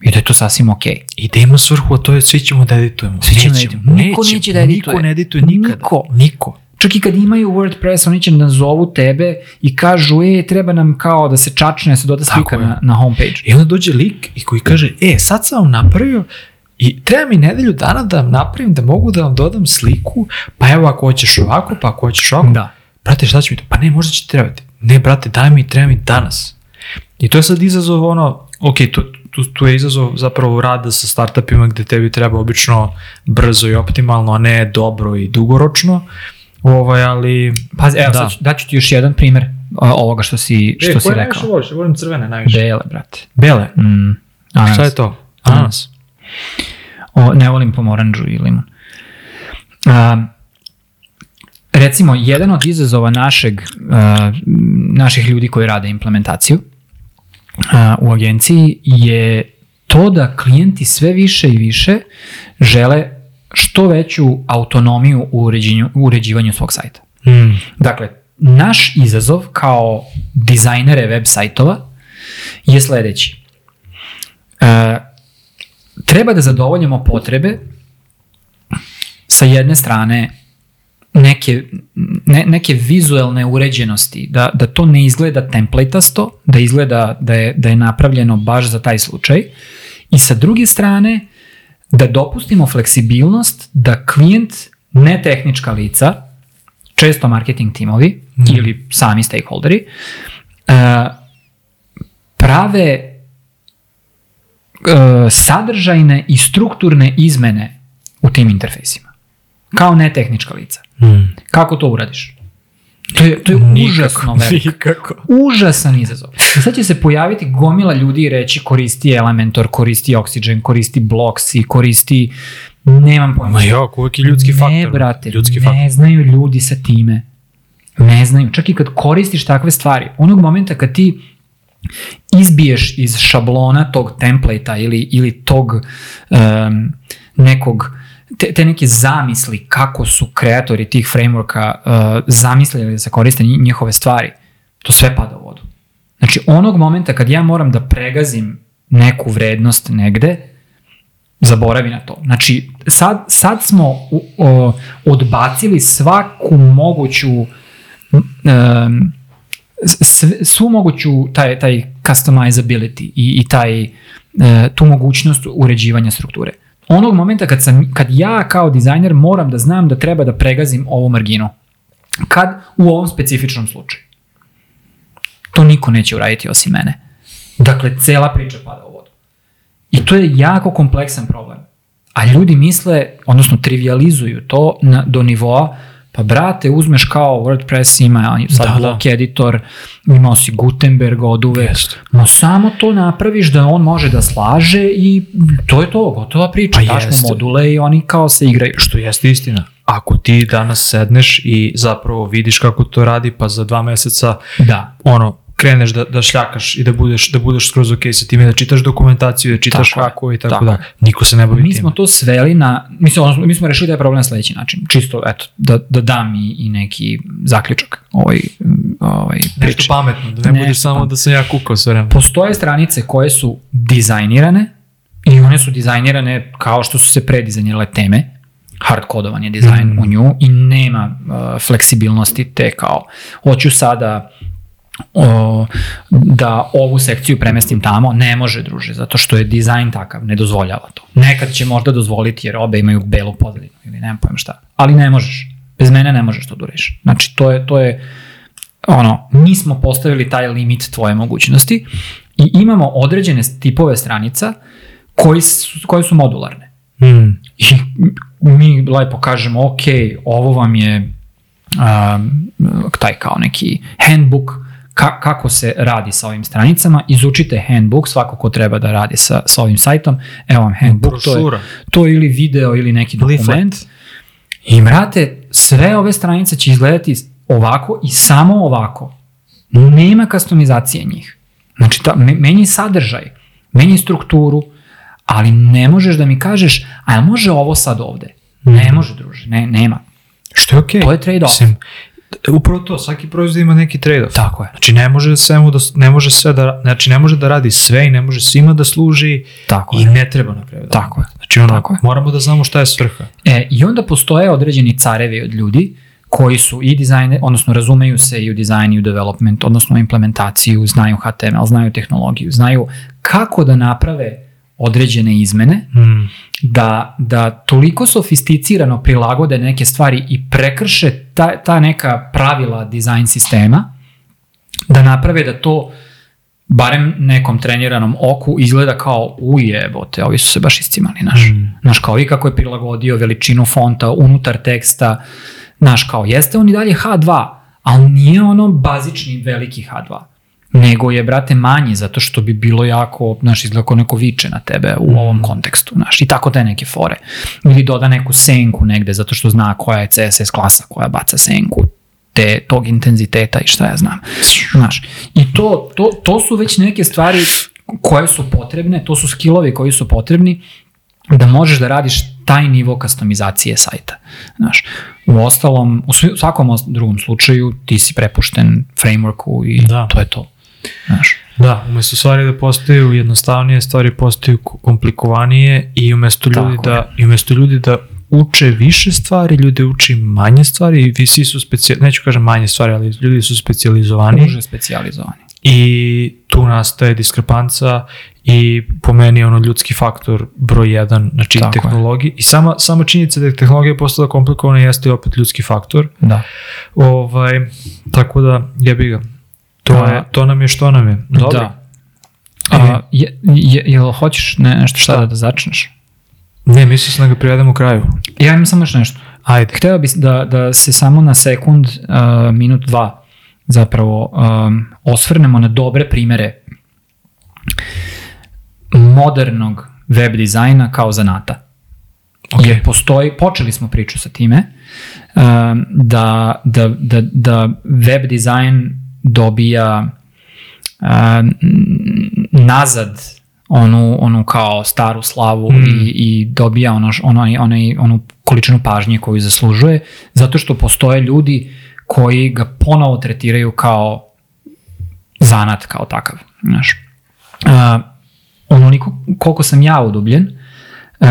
i da je to sasvim okej. I da ima svrhu, a to je svi ćemo da editujemo. Svi ćemo da editujemo. Niko neće da edituje. Niko ne edituje nikada. Niko. Niko. Čak i kad imaju WordPress, oni će da zovu tebe i kažu, e, treba nam kao da se čačne, da se doda slika na, na homepage. I onda dođe lik i koji kaže, e, sad sam vam napravio i treba mi nedelju dana da vam napravim da mogu da vam dodam sliku, pa evo ako hoćeš ovako, pa ako hoćeš ovako. Da. Brate, šta će mi to? Pa ne, možda će ti trebati. Ne, brate, daj mi, treba mi danas. I to je sad izazov ono, ok, tu, tu, tu je izazov zapravo rada sa startupima gde tebi treba obično brzo i optimalno, a ne dobro i dugoročno. Ovaj, ali... Pazi, evo, Da. sad ću, daću ti još jedan primer ovoga što si, što si rekao. voliš? Ja volim crvene najviše. Bele, brate. Bele. Mm, ananas. Šta je to? Ananas. O, ne volim pomoranđu i limun. A, recimo, jedan od izazova našeg, a, naših ljudi koji rade implementaciju a, u agenciji je to da klijenti sve više i više žele što veću autonomiju u, uređenju, u uređivanju svog sajta. Mm. Dakle, naš izazov kao dizajnere web sajtova je sledeći. E, treba da zadovoljimo potrebe sa jedne strane neke, ne, neke vizuelne uređenosti, da, da to ne izgleda templatasto, da izgleda da je, da je napravljeno baš za taj slučaj. I sa druge strane, da dopustimo fleksibilnost da klijent, ne tehnička lica, često marketing timovi mm. ili sami stakeholderi, uh, prave uh, sadržajne i strukturne izmene u tim interfejsima. Kao netehnička lica. Mm. Kako to uradiš? To je, to je nikako, užasno veliko. Nikako. Užasan izazov. I sad će se pojaviti gomila ljudi i reći koristi Elementor, koristi Oxygen, koristi Bloxy, koristi... Nemam pojma. Ma jok, uvek je ljudski faktor. Ne, brate, ljudski ne faktor. znaju ljudi sa time. Ne znaju. Čak i kad koristiš takve stvari, onog momenta kad ti izbiješ iz šablona tog templata ili, ili tog um, nekog te, te neke zamisli kako su kreatori tih frameworka uh, zamislili da se koriste njihove stvari, to sve pada u vodu. Znači, onog momenta kad ja moram da pregazim neku vrednost negde, zaboravi na to. Znači, sad, sad smo u, o, odbacili svaku moguću um, svu moguću taj, taj customizability i, i taj, uh, tu mogućnost uređivanja strukture onog momenta kad, sam, kad ja kao dizajner moram da znam da treba da pregazim ovu marginu. Kad u ovom specifičnom slučaju. To niko neće uraditi osim mene. Dakle, cela priča pada u vodu. I to je jako kompleksan problem. A ljudi misle, odnosno trivializuju to na, do nivoa Pa brate, uzmeš kao WordPress ima sad da, blok da. editor, imao si Gutenberg od uvek, Jest. no samo to napraviš da on može da slaže i to je to, gotova priča, pa daš mu module i oni kao se igraju. Što jeste istina. Ako ti danas sedneš i zapravo vidiš kako to radi, pa za dva meseca da. ono, kreneš da, da šljakaš i da budeš, da budeš skroz ok sa time, da čitaš dokumentaciju, da čitaš tako kako i tako, tako da. Niko se ne bavi Mi time. smo to sveli na, mi smo, mi smo rešili taj problem na sledeći način. Čisto, eto, da, da dam i, i neki zaključak ovoj, ovoj priči. Nešto pametno, da ne, ne budeš samo da sam ja kukao sve vreme. Postoje stranice koje su dizajnirane i one su dizajnirane kao što su se predizajnirale teme, hardkodovan je dizajn mm. u nju i nema uh, fleksibilnosti te kao hoću sada o, da ovu sekciju premestim tamo, ne može druže, zato što je dizajn takav, ne dozvoljava to. Nekad će možda dozvoliti jer obe imaju belu pozadinu ili nemam pojem šta, ali ne možeš. Bez mene ne možeš to da uriš. Znači, to je, to je ono, mi smo postavili taj limit tvoje mogućnosti i imamo određene tipove stranica koji su, koje su modularne. Mm. I mi lepo kažemo, ok, ovo vam je um, taj kao neki handbook ka, kako se radi sa ovim stranicama, izučite handbook, svako ko treba da radi sa, sa ovim sajtom, evo vam handbook, to je, to je ili video ili neki dokument. I mrate, sve ove stranice će izgledati ovako i samo ovako. Nema customizacije njih. Znači, ta, menji sadržaj, menji strukturu, ali ne možeš da mi kažeš, a može ovo sad ovde? Ne mhm. može, druže, ne, nema. Što je okej. Okay. To je trade-off. Upravo to, svaki proizvod ima neki trade-off. Tako je. Znači ne može svemu da ne može sve da znači ne može da radi sve i ne može svima da služi. Tako i je. ne treba na kraju. Da Tako je. Znači ono, Tako je. moramo da znamo šta je svrha. E, i onda postoje određeni carevi od ljudi koji su i dizajne, odnosno razumeju se i u dizajn i u development, odnosno u implementaciju, znaju HTML, znaju tehnologiju, znaju kako da naprave određene izmene, mm. Da, da toliko sofisticirano prilagode neke stvari i prekrše ta, ta neka pravila dizajn sistema, da naprave da to barem nekom treniranom oku izgleda kao ujebote, ovi su se baš iscimali, naš. Mm. Naš kao i kako je prilagodio veličinu fonta unutar teksta, naš kao jeste on i dalje H2, ali nije ono bazični veliki H2 nego je, brate, manji, zato što bi bilo jako, znaš, izgleda neko viče na tebe u mm. ovom kontekstu, znaš, i tako te neke fore. Ili doda neku senku negde, zato što zna koja je CSS klasa koja baca senku te, tog intenziteta i šta ja znam. Znaš, i to, to, to su već neke stvari koje su potrebne, to su skillovi koji su potrebni da možeš da radiš taj nivo customizacije sajta. Znaš, u ostalom, u svakom drugom slučaju ti si prepušten frameworku i da. to je to. Znaš. Da, umesto stvari da postaju jednostavnije, stvari postaju komplikovanije i umesto ljudi Tako da je. i umesto ljudi da uče više stvari, ljudi uči manje stvari i svi su specijal, neću kažem manje stvari, ali ljudi su specijalizovani Duže specijalizovani. i tu nastaje diskrepanca i po meni je ono ljudski faktor broj jedan, znači Tako je. tehnologija i sama, sama činjenica da je tehnologija postala komplikovana jeste opet ljudski faktor. Da. Ovaj, tako da, jebi ga. To, Pa- je, to nam je što nam je. Dobro. Da. A, je, je, jel hoćeš ne, nešto Šta? sada da začneš? Ne, mislim sam da ga privedemo kraju. Ja imam samo još nešto. Ajde. Hteo bih da, da se samo na sekund, uh, minut, dva, zapravo um, osvrnemo na dobre primere modernog web dizajna kao zanata. Ok. Jer postoji, počeli smo priču sa time, um, da, da, da, da web dizajn dobija um, nazad onu, onu kao staru slavu Mm. i, i dobija ono, onaj, onaj, onu količinu pažnje koju zaslužuje, zato što postoje ljudi koji ga ponovo tretiraju kao zanat kao takav. Znaš. Uh, onoliko koliko sam ja udubljen, uh,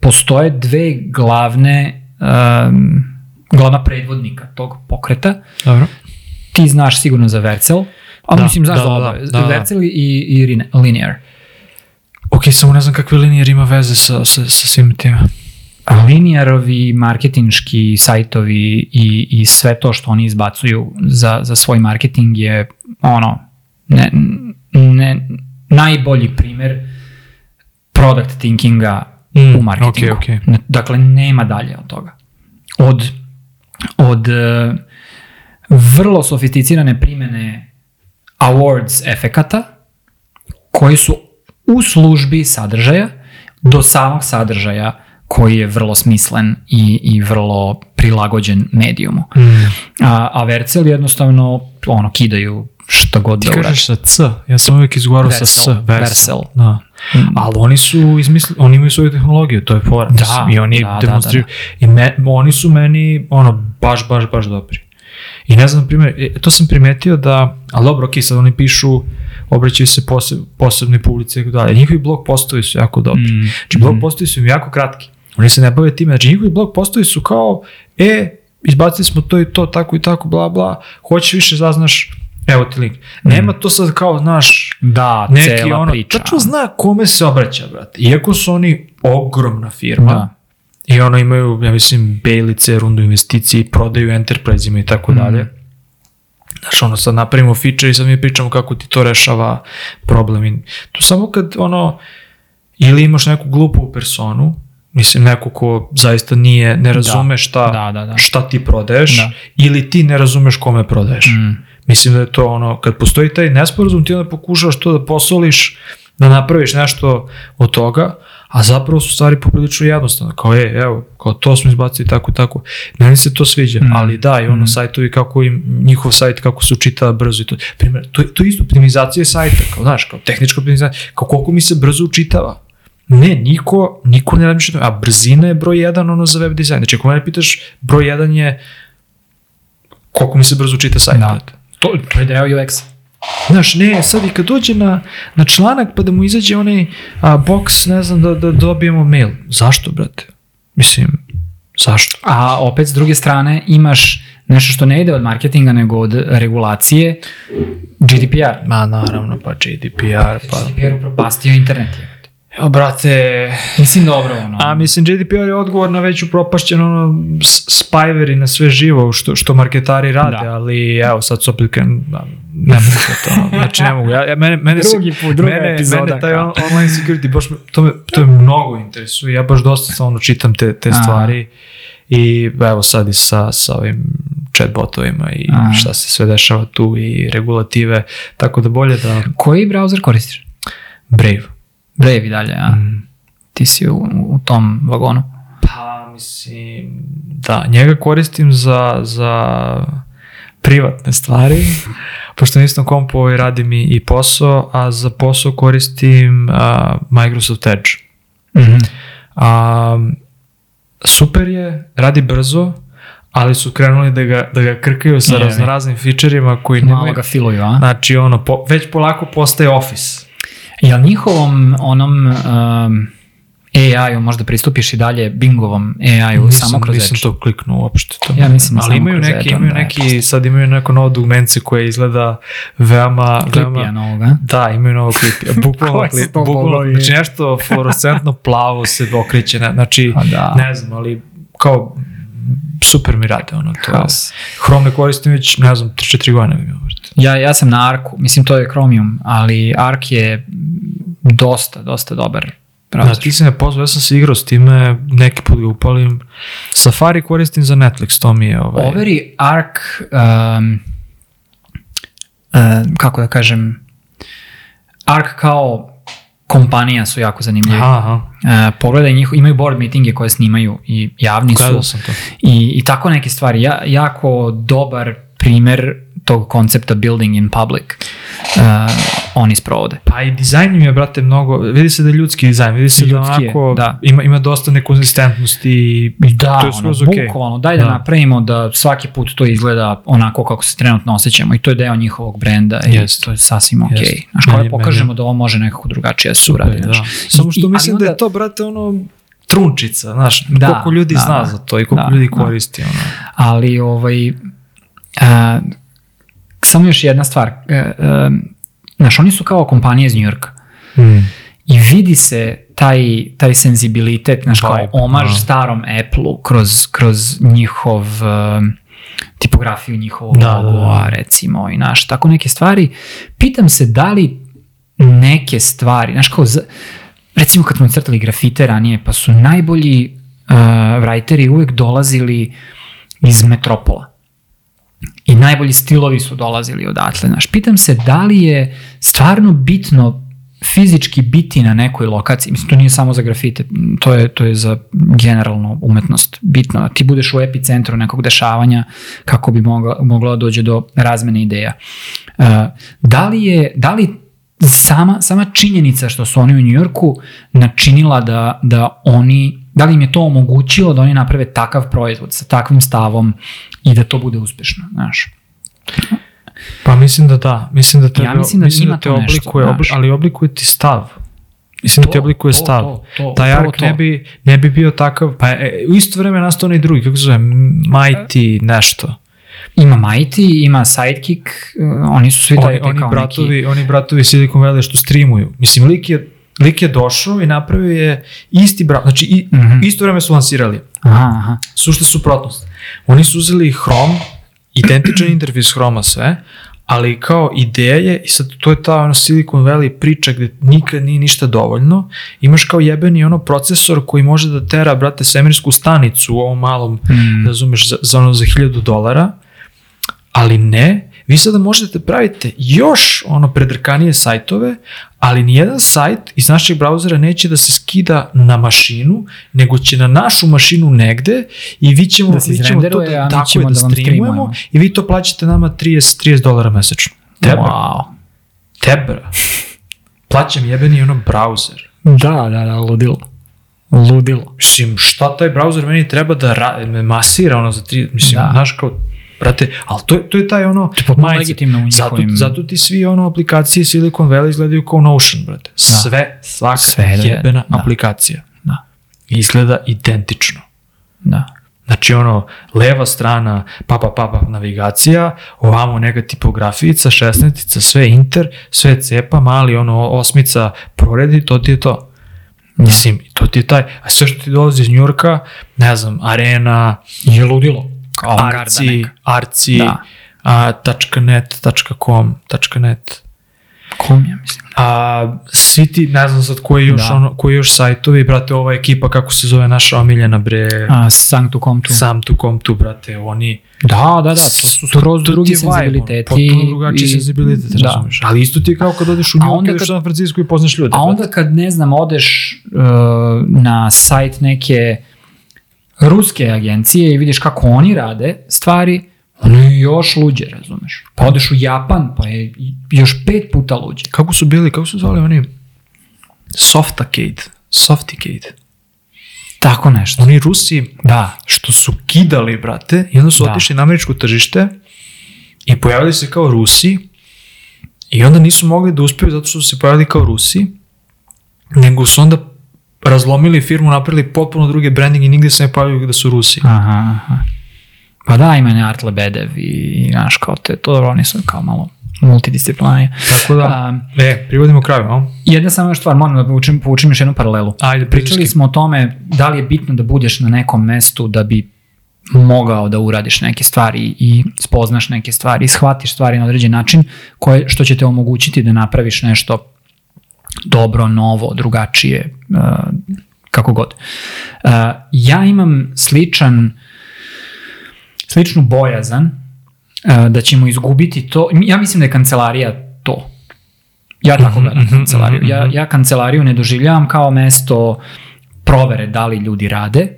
postoje dve glavne um, glavna predvodnika tog pokreta. Dobro. Ti znaš sigurno za Vercel, a Da, mislim znaš da, za da, oba. da, da. Vercel i, i Rine- Linear. Ok, samo ne znam kakve linije ima veze sa, sa, sa svim tim. Linearovi marketinški sajtovi i, i sve to što oni izbacuju za, za svoj marketing je ono, ne, ne, najbolji primer product thinkinga Mm, u marketingu. okej. Ne- Dakle, nema dalje od toga. Od, od e, vrlo sofisticirane primene awards efekata koji su u službi sadržaja do samog sadržaja koji je vrlo smislen i, i vrlo prilagođen medijumu. Mm. A, a Vercel jednostavno ono, kidaju šta god Ti da uradi. kažeš sa C, ja sam uvijek izgovarao sa S. Versal, Versal. Da. Mm. Ali oni su izmislili, oni imaju svoju tehnologiju, to je fora. Da, I oni da, da, demonstriraju. I me, oni su meni, ono, baš, baš, baš dobri. I ne znam, primjer, e, to sam primetio da, ali dobro, ok, sad oni pišu, obraćaju se poseb, posebne publice i tako dalje. Njihovi blog postovi su jako dobri. Mm. Znači, blog postovi su im jako kratki. Oni se ne bave time. Znači, njihovi blog postovi su kao, e, izbacili smo to i to, tako i tako, bla, bla, hoćeš više zaznaš, evo ti link. Nema to sad kao, znaš, Da, neki cela ono, priča. tačno zna kome se obraća, brate. Iako su oni ogromna firma, Da. I ono imaju, ja mislim, bejlice, rundu investicije prodaju enterprise-ima i tako dalje. Znaš, ono, sad napravimo feature i sad mi pričamo kako ti to rešava problem. I to samo kad, ono, ili imaš neku glupu personu, mislim, neko ko zaista nije, ne razume šta, Da, da, da. šta ti prodaješ, Da. ili ti ne razumeš kome prodaješ. Mm. Mislim da je to ono, kad postoji taj nesporazum, ti onda pokušaš to da posoliš, da napraviš nešto od toga, a zapravo su stvari poprilično jednostavne. Kao je, evo, kao to smo izbacili tako i tako. Meni se to sviđa, Mm. ali da, i ono, Mm. sajtovi kako im, njihov sajt kako se učita brzo i to. Primjer, to, to je isto optimizacija sajta, kao, znaš, kao tehnička optimizacija, kao koliko mi se brzo učitava. Ne, niko, niko ne razmišlja, a brzina je broj jedan ono za web dizajn. Znači, ako mene pitaš, broj jedan je koliko mi se brzo čita sajt. Da. To, to je deo UX. Znaš, ne, sad i kad dođe na, na članak pa da mu izađe onaj a, box, ne znam, da, da dobijemo mail. Zašto, brate? Mislim, zašto? A opet s druge strane imaš nešto što ne ide od marketinga nego od regulacije, GDPR. Ma, naravno, pa GDPR, pa... GDPR upropastio internet. je. Evo, brate, Mislim dobro, ono. a mislim, GDPR je odgovor na već upropašćeno ono, s- spyware i na sve živo što, što marketari rade, Da. ali evo, sad su opet kren, da, ne mogu to, to, znači ne mogu. Ja, ja, mene, mene, se- Drugi put, druga mene, epizoda, Mene taj on, online security, baš me, to, me, to me mnogo interesuje, ja baš dosta samo ono, čitam te, te Aha. stvari i evo sad i sa, sa ovim chatbotovima i Aha. šta se sve dešava tu i regulative, tako da bolje da Koji browser koristiš? Brave. Brave i dalje, a? Ti si u, u tom vagonu. Pa, mislim, da, njega koristim za, za privatne stvari, pošto na istom kompu ovaj radim i, i posao, a za posao koristim a, Microsoft Edge. Mhm. A, super je, radi brzo, ali su krenuli da ga, da ga krkaju sa raznoraznim featureima koji Malo nemaju... ga filuju, a? Znači, ono, po, već polako postaje Office. Jel njihovom onom um, AI-u možda pristupiš i dalje Bingovom AI-u samo kroz nisam to kliknuo uopšte. To Ja mislim Ali imaju neki, imaju onda je neki, sad imaju neko novo dugmence koje izgleda veoma, Klipija veoma, novoga. Da, imaju novo klip. Bukvalno klip. Bukvalno, znači nešto fluorescentno plavo se okreće. ne- Znači, A da. ne znam, ali kao super mi rade ono to. Haos. Chrome ne koristim već, ne znam, 3-4 godine imao. vrte. Ja, ja sam na Arku, mislim to je Chromium, ali Ark je dosta, dosta dobar Da, browser. ti se ne pozvao, ja sam se igrao s time, neki put ga upalim. Safari koristim za Netflix, to mi je ovaj... Overi Ark, um, uh, kako da kažem, Ark kao kompanija su jako zanimljivi. Aha. Uh, pogledaj njih, imaju board meetinge koje snimaju i javni su. Gledao sam to. I, I tako neke stvari. Ja, jako dobar primer tog koncepta building in public uh, oni sprovode. Pa i dizajn im je, brate, mnogo, vidi se da je ljudski dizajn, vidi se Ljudski da je, onako da. Ima, ima dosta nekonzistentnosti i Da, to je ono, skroz okej. bukvalno, daj da, Da. napravimo da svaki put to izgleda onako kako se trenutno osjećamo i to je deo njihovog brenda i Jest. to je sasvim okej. Jest. Znaš, kao Meni- da pokažemo da ovo može nekako drugačije da se uradi. Da. Samo što I- mislim ali da je onda- to, brate, ono, trunčica, znaš, Da, koliko ljudi da, zna da. za to i koliko Da, ljudi da. koristi, ono. ali ovaj a, samo još jedna stvar e, e, znaš, oni su kao kompanija iz Njujorka Mm. i vidi se taj, taj senzibilitet, znaš, kao omaž da. starom Apple-u kroz, kroz njihov um, tipografiju njihovog Da, da, da. recimo, i naš, tako neke stvari. Pitam se da li neke stvari, znaš, kao, za, recimo kad smo crtali grafite ranije, pa su najbolji uh, writeri uvek dolazili iz metropola. I najbolji stilovi su dolazili odatle. Znaš, pitam se da li je stvarno bitno fizički biti na nekoj lokaciji. Mislim, to nije samo za grafite, to je, to je za generalno umetnost bitno. Da ti budeš u epicentru nekog dešavanja kako bi mogla, moglo da dođe do razmene ideja. Uh, da li je, da li sama, sama činjenica što su oni u Njujorku načinila da, da oni, da li im je to omogućilo da oni naprave takav proizvod sa takvim stavom i da to bude uspešno, znaš. Pa mislim da da, mislim da te, Ja mislim da ima te to nešto, oblikuje, obli, ali oblikuje ti stav. Mislim da ti To, oblikuje to, stav. to, to, Taj ark to. ne bi, ne bi bio takav, pa e, u isto vreme nastao onaj drugi, kako se zove, Mighty nešto. Ima Mighty, ima Sidekick, uh, oni su svi taj, Oni, oni, kao bratovi, neki... oni bratovi Silicon Valley što streamuju. Mislim, lik je, lik je došao i napravio je isti brat, znači i, Mhm. isto vreme su lansirali. Aha, aha. Sušta suprotnost. Oni su uzeli Chrome, identičan interfejs Chroma sve, ali kao ideje, i sad to je ta ono Silicon Valley priča gde nikad nije ništa dovoljno, imaš kao jebeni ono procesor koji može da tera, brate, svemirsku stanicu u ovom malom, Mm. razumeš, za, za ono za 1000 dolara, ali ne, vi sada možete da pravite još ono predrkanije sajtove, ali nijedan sajt iz našeg brauzera neće da se skida na mašinu, nego će na našu mašinu negde i vi ćemo, Da vi ćemo to da, tako ćemo da, da streamujemo streamujemo. i vi to plaćate nama 30, 30 dolara mesečno. Tebra, Wow. tebra. Plaćam jebeni ono brauzer. Da, da, da, ludilo. Ludilo. Mislim, šta taj brauzer meni treba da ra, me masira ono za tri, mislim, da. znaš kao, brate, ali to, to je taj ono, To je legitimno u zato, njihovim- zato ti svi ono aplikacije Silicon Valley izgledaju kao Notion, brate. Sve, svaka Sve da je- jebena da. aplikacija. Da. Izgleda identično. Da. Znači ono, leva strana, pa pa pa pa navigacija, ovamo neka tipografijica, šestnetica, sve inter, sve cepa, mali ono osmica proredi, to ti je to. Mislim, to ti je taj, a sve što ti dolazi iz Njurka, ne znam, arena, Je ludilo. Arci, arci, Da. a, .net, .com, .net. Kom ja mislim. A, svi ti, ne znam sad koji još, Da. ono, koji još sajtovi, brate, ova ekipa, kako se zove naša omiljena, bre, A, Sanctu.com tu. sam tu kom tu, brate, oni, Da, da, da, to su skroz drugi senzibiliteti. Potpuno drugačiji i- senzibilitet, da. razumeš. Ali isto ti je kao kad odeš u New York, u San Francisco i poznaš ljude. A onda brate. kad, ne znam, odeš uh, na sajt neke ruske agencije i vidiš kako oni rade stvari, ono je još luđe, razumeš. Pa odeš u Japan, pa je još pet puta luđe. Kako su bili, kako su zvali oni? Softicade. Softicade. Tako nešto. Oni Rusi Da. što su kidali, brate, i onda su Da. otišli na američko tržište i pojavili se kao Rusi i onda nisu mogli da uspeju zato što su se pojavili kao Rusi, nego su onda razlomili firmu, napravili potpuno druge branding i nigde se ne pojavljaju da su Rusi. Aha, aha. Pa da, ima ne Art Lebedev i, znaš, kao te, to dobro, oni su kao malo multidisciplinarni. Tako da, A, e, privodimo kraju, no? jedna samo još stvar, moram da povučem, povučem još jednu paralelu. Ajde, Pričali bliski. smo o tome da li je bitno da budeš na nekom mestu da bi mogao da uradiš neke stvari i spoznaš neke stvari i shvatiš stvari na određen način koje, što će te omogućiti da napraviš nešto dobro, novo, drugačije, uh, kako god. Uh, ja imam sličan sličnu bojazan uh, da ćemo izgubiti to. Ja mislim da je kancelarija to. Ja tako gledam mhm, kancelariju. Ja, mhm. ja kancelariju ne doživljavam kao mesto provere da li ljudi rade,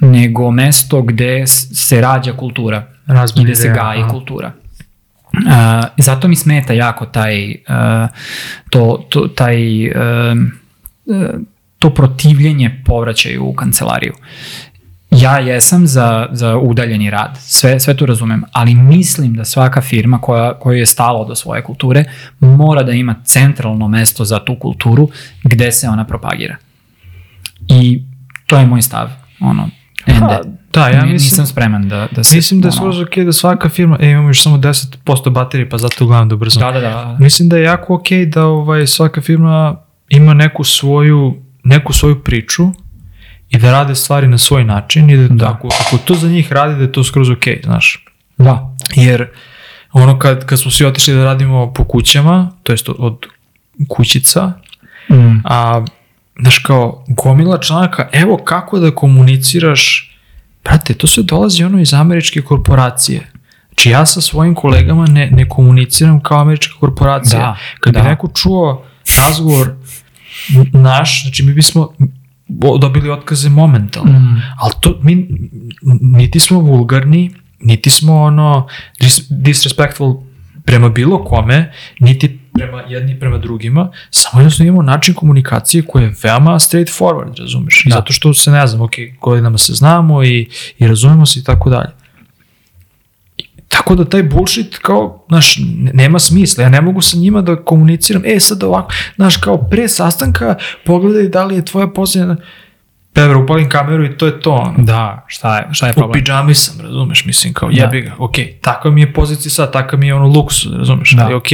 nego mesto gde se rađa kultura i Razmeni gde se gaji kultura. Uh, zato mi smeta jako taj, uh, to, to, taj, uh, uh, to protivljenje povraćaju u kancelariju. Ja jesam za, za udaljeni rad, sve, sve to razumem, ali mislim da svaka firma koja, koja je stala do svoje kulture mora da ima centralno mesto za tu kulturu gde se ona propagira. I to je moj stav. Ono, ende. Da, ja mislim- Nisam spreman da, da se... Mislim da je skroz ok da svaka firma, e, imamo još samo 10% baterije, pa zato gledam da ubrzam. Da, da, da. Mislim da je jako ok da ovaj, svaka firma ima neku svoju, neku svoju priču i da rade stvari na svoj način i da, Da. Ako, ako to za njih radi da je to skroz ok, znaš. Da. Jer ono kad, kad smo svi otišli da radimo po kućama, to jest od, od kućica, Mm. a znaš kao gomila članaka, evo kako da komuniciraš, brate, to sve dolazi ono iz američke korporacije. Znači ja sa svojim kolegama ne, ne komuniciram kao američka korporacija. Da, Kad bi da. neko čuo razgovor naš, znači mi bismo dobili otkaze momentalno. Mm. Ali to, mi niti smo vulgarni, niti smo ono dis, disrespectful prema bilo kome, niti prema jedni prema drugima, samo jednostavno imamo način komunikacije koji je veoma straightforward, razumeš? Da. zato što se ne znam, ok, godinama se znamo i, i razumemo se i tako dalje. Tako da taj bullshit kao, znaš, ne- nema smisla. Ja ne mogu sa njima da komuniciram, e sad ovako, znaš, kao pre sastanka pogledaj da li je tvoja posljedna Pevra, upalim kameru i to je to, ono. Da, šta je, šta je U problem? pidžami sam, razumeš, mislim, kao Da. jebi ga, ok, takva mi je pozicija sad, takav mi je ono luks, razumeš, Da. ali ok,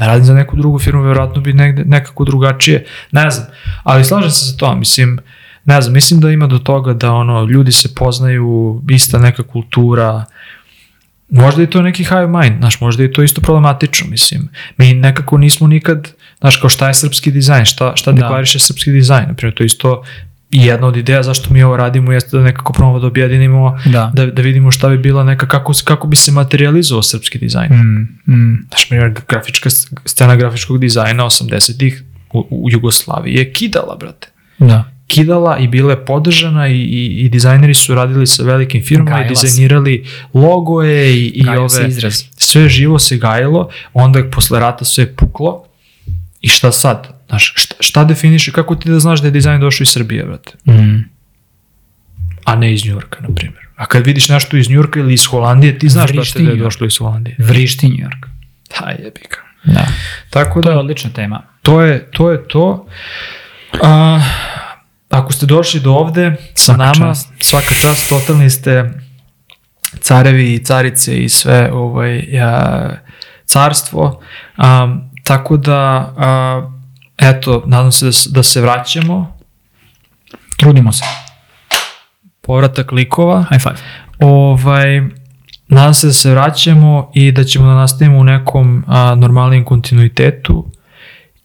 da radim za neku drugu firmu, verovatno bi negde, nekako drugačije, ne znam, ali slažem se sa to, mislim, ne znam, mislim da ima do toga da ono, ljudi se poznaju, ista neka kultura, možda je to neki high mind, znaš, možda je to isto problematično, mislim, mi nekako nismo nikad, znaš, kao šta je srpski dizajn, šta, šta Da. deklariše srpski dizajn, naprimjer, to je isto i jedna od ideja zašto mi ovo radimo jeste da nekako probamo da objedinimo Da. da, da vidimo šta bi bila neka, kako, kako bi se materializovao srpski dizajn. Mm. Mm, Znaš, primjer, grafička, scena grafičkog dizajna 80-ih u, u Jugoslaviji je kidala, brate. da. Kidala i bila je podržana i, i, i dizajneri su radili sa velikim firmama i dizajnirali logoje i, i ove, izraz. sve živo se gajilo, onda posle rata sve puklo i šta sad? Znaš, šta, šta definiše, kako ti da znaš da je dizajn došao iz Srbije, brate? Mm. a ne iz Njurka, na primjer. A kad vidiš nešto iz Njurka ili iz Holandije, ti znaš Vrišti brate, da je došlo iz Holandije. Vrišti York. Da, jebi ga. Da. Tako To je da, odlična tema. to je to. Je to. A, ako ste došli do ovde sa Svaka nama, čast. svaka čast, totalni ste carevi i carice i sve ovaj, ja, carstvo. A, tako da, a, eto, nadam se da, da se vraćamo. Trudimo se. Povratak likova. High five. Ovaj, nadam se da se vraćamo i da ćemo da nastavimo u nekom a, normalnijem kontinuitetu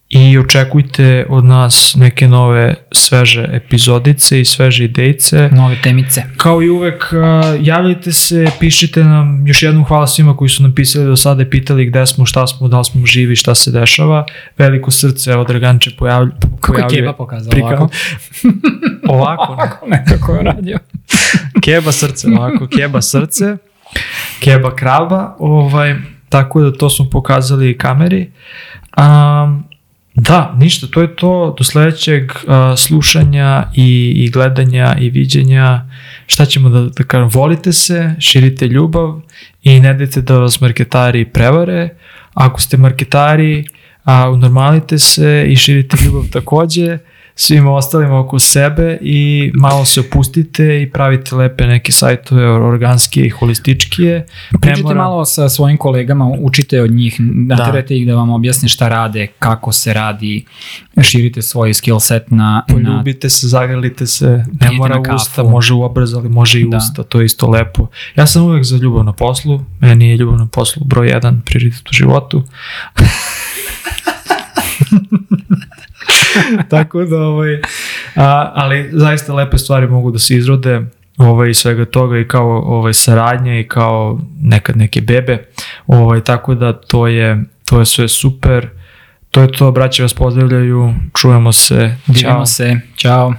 i očekujte od nas neke nove sveže epizodice i sveže idejice. Nove temice. Kao i uvek, javljajte se, pišite nam, još jednom hvala svima koji su nam pisali do sada i pitali gde smo, šta smo, da li smo živi, šta se dešava. Veliko srce, evo Draganče pojavlja. Kako je Keba pokazao prika- ovako? Ovako, Ovako nekako je radio. Keba srce, ovako, keba srce, keba krava, ovaj, tako da to smo pokazali kameri. Um, da, ništa, to je to, do sledećeg uh, slušanja i, i gledanja i viđenja, šta ćemo da, da kažem, volite se, širite ljubav i ne dajte da vas marketari prevare, ako ste marketari, a, unormalite se i širite ljubav takođe, svima ostalima oko sebe i malo se opustite i pravite lepe neke sajtove organske i holističkije. Pričajte mora... malo sa svojim kolegama, učite od njih, naterajte da. ih da vam objasne šta rade, kako se radi, širite svoj skill set na... Poljubite na... se, zagrlite se, ne mora usta, može u obraz, ali može i da. usta, to je isto lepo. Ja sam uvek za ljubav na poslu, meni je ljubav na poslu broj jedan prioritet u životu. Tako da, ovaj, a, ali zaista lepe stvari mogu da se izrode ovaj, svega toga i kao ovaj, saradnje i kao nekad neke bebe. Ovaj, tako da to je, to je sve super. To je to, braće vas pozdravljaju, čujemo se. Vidimo se, čao.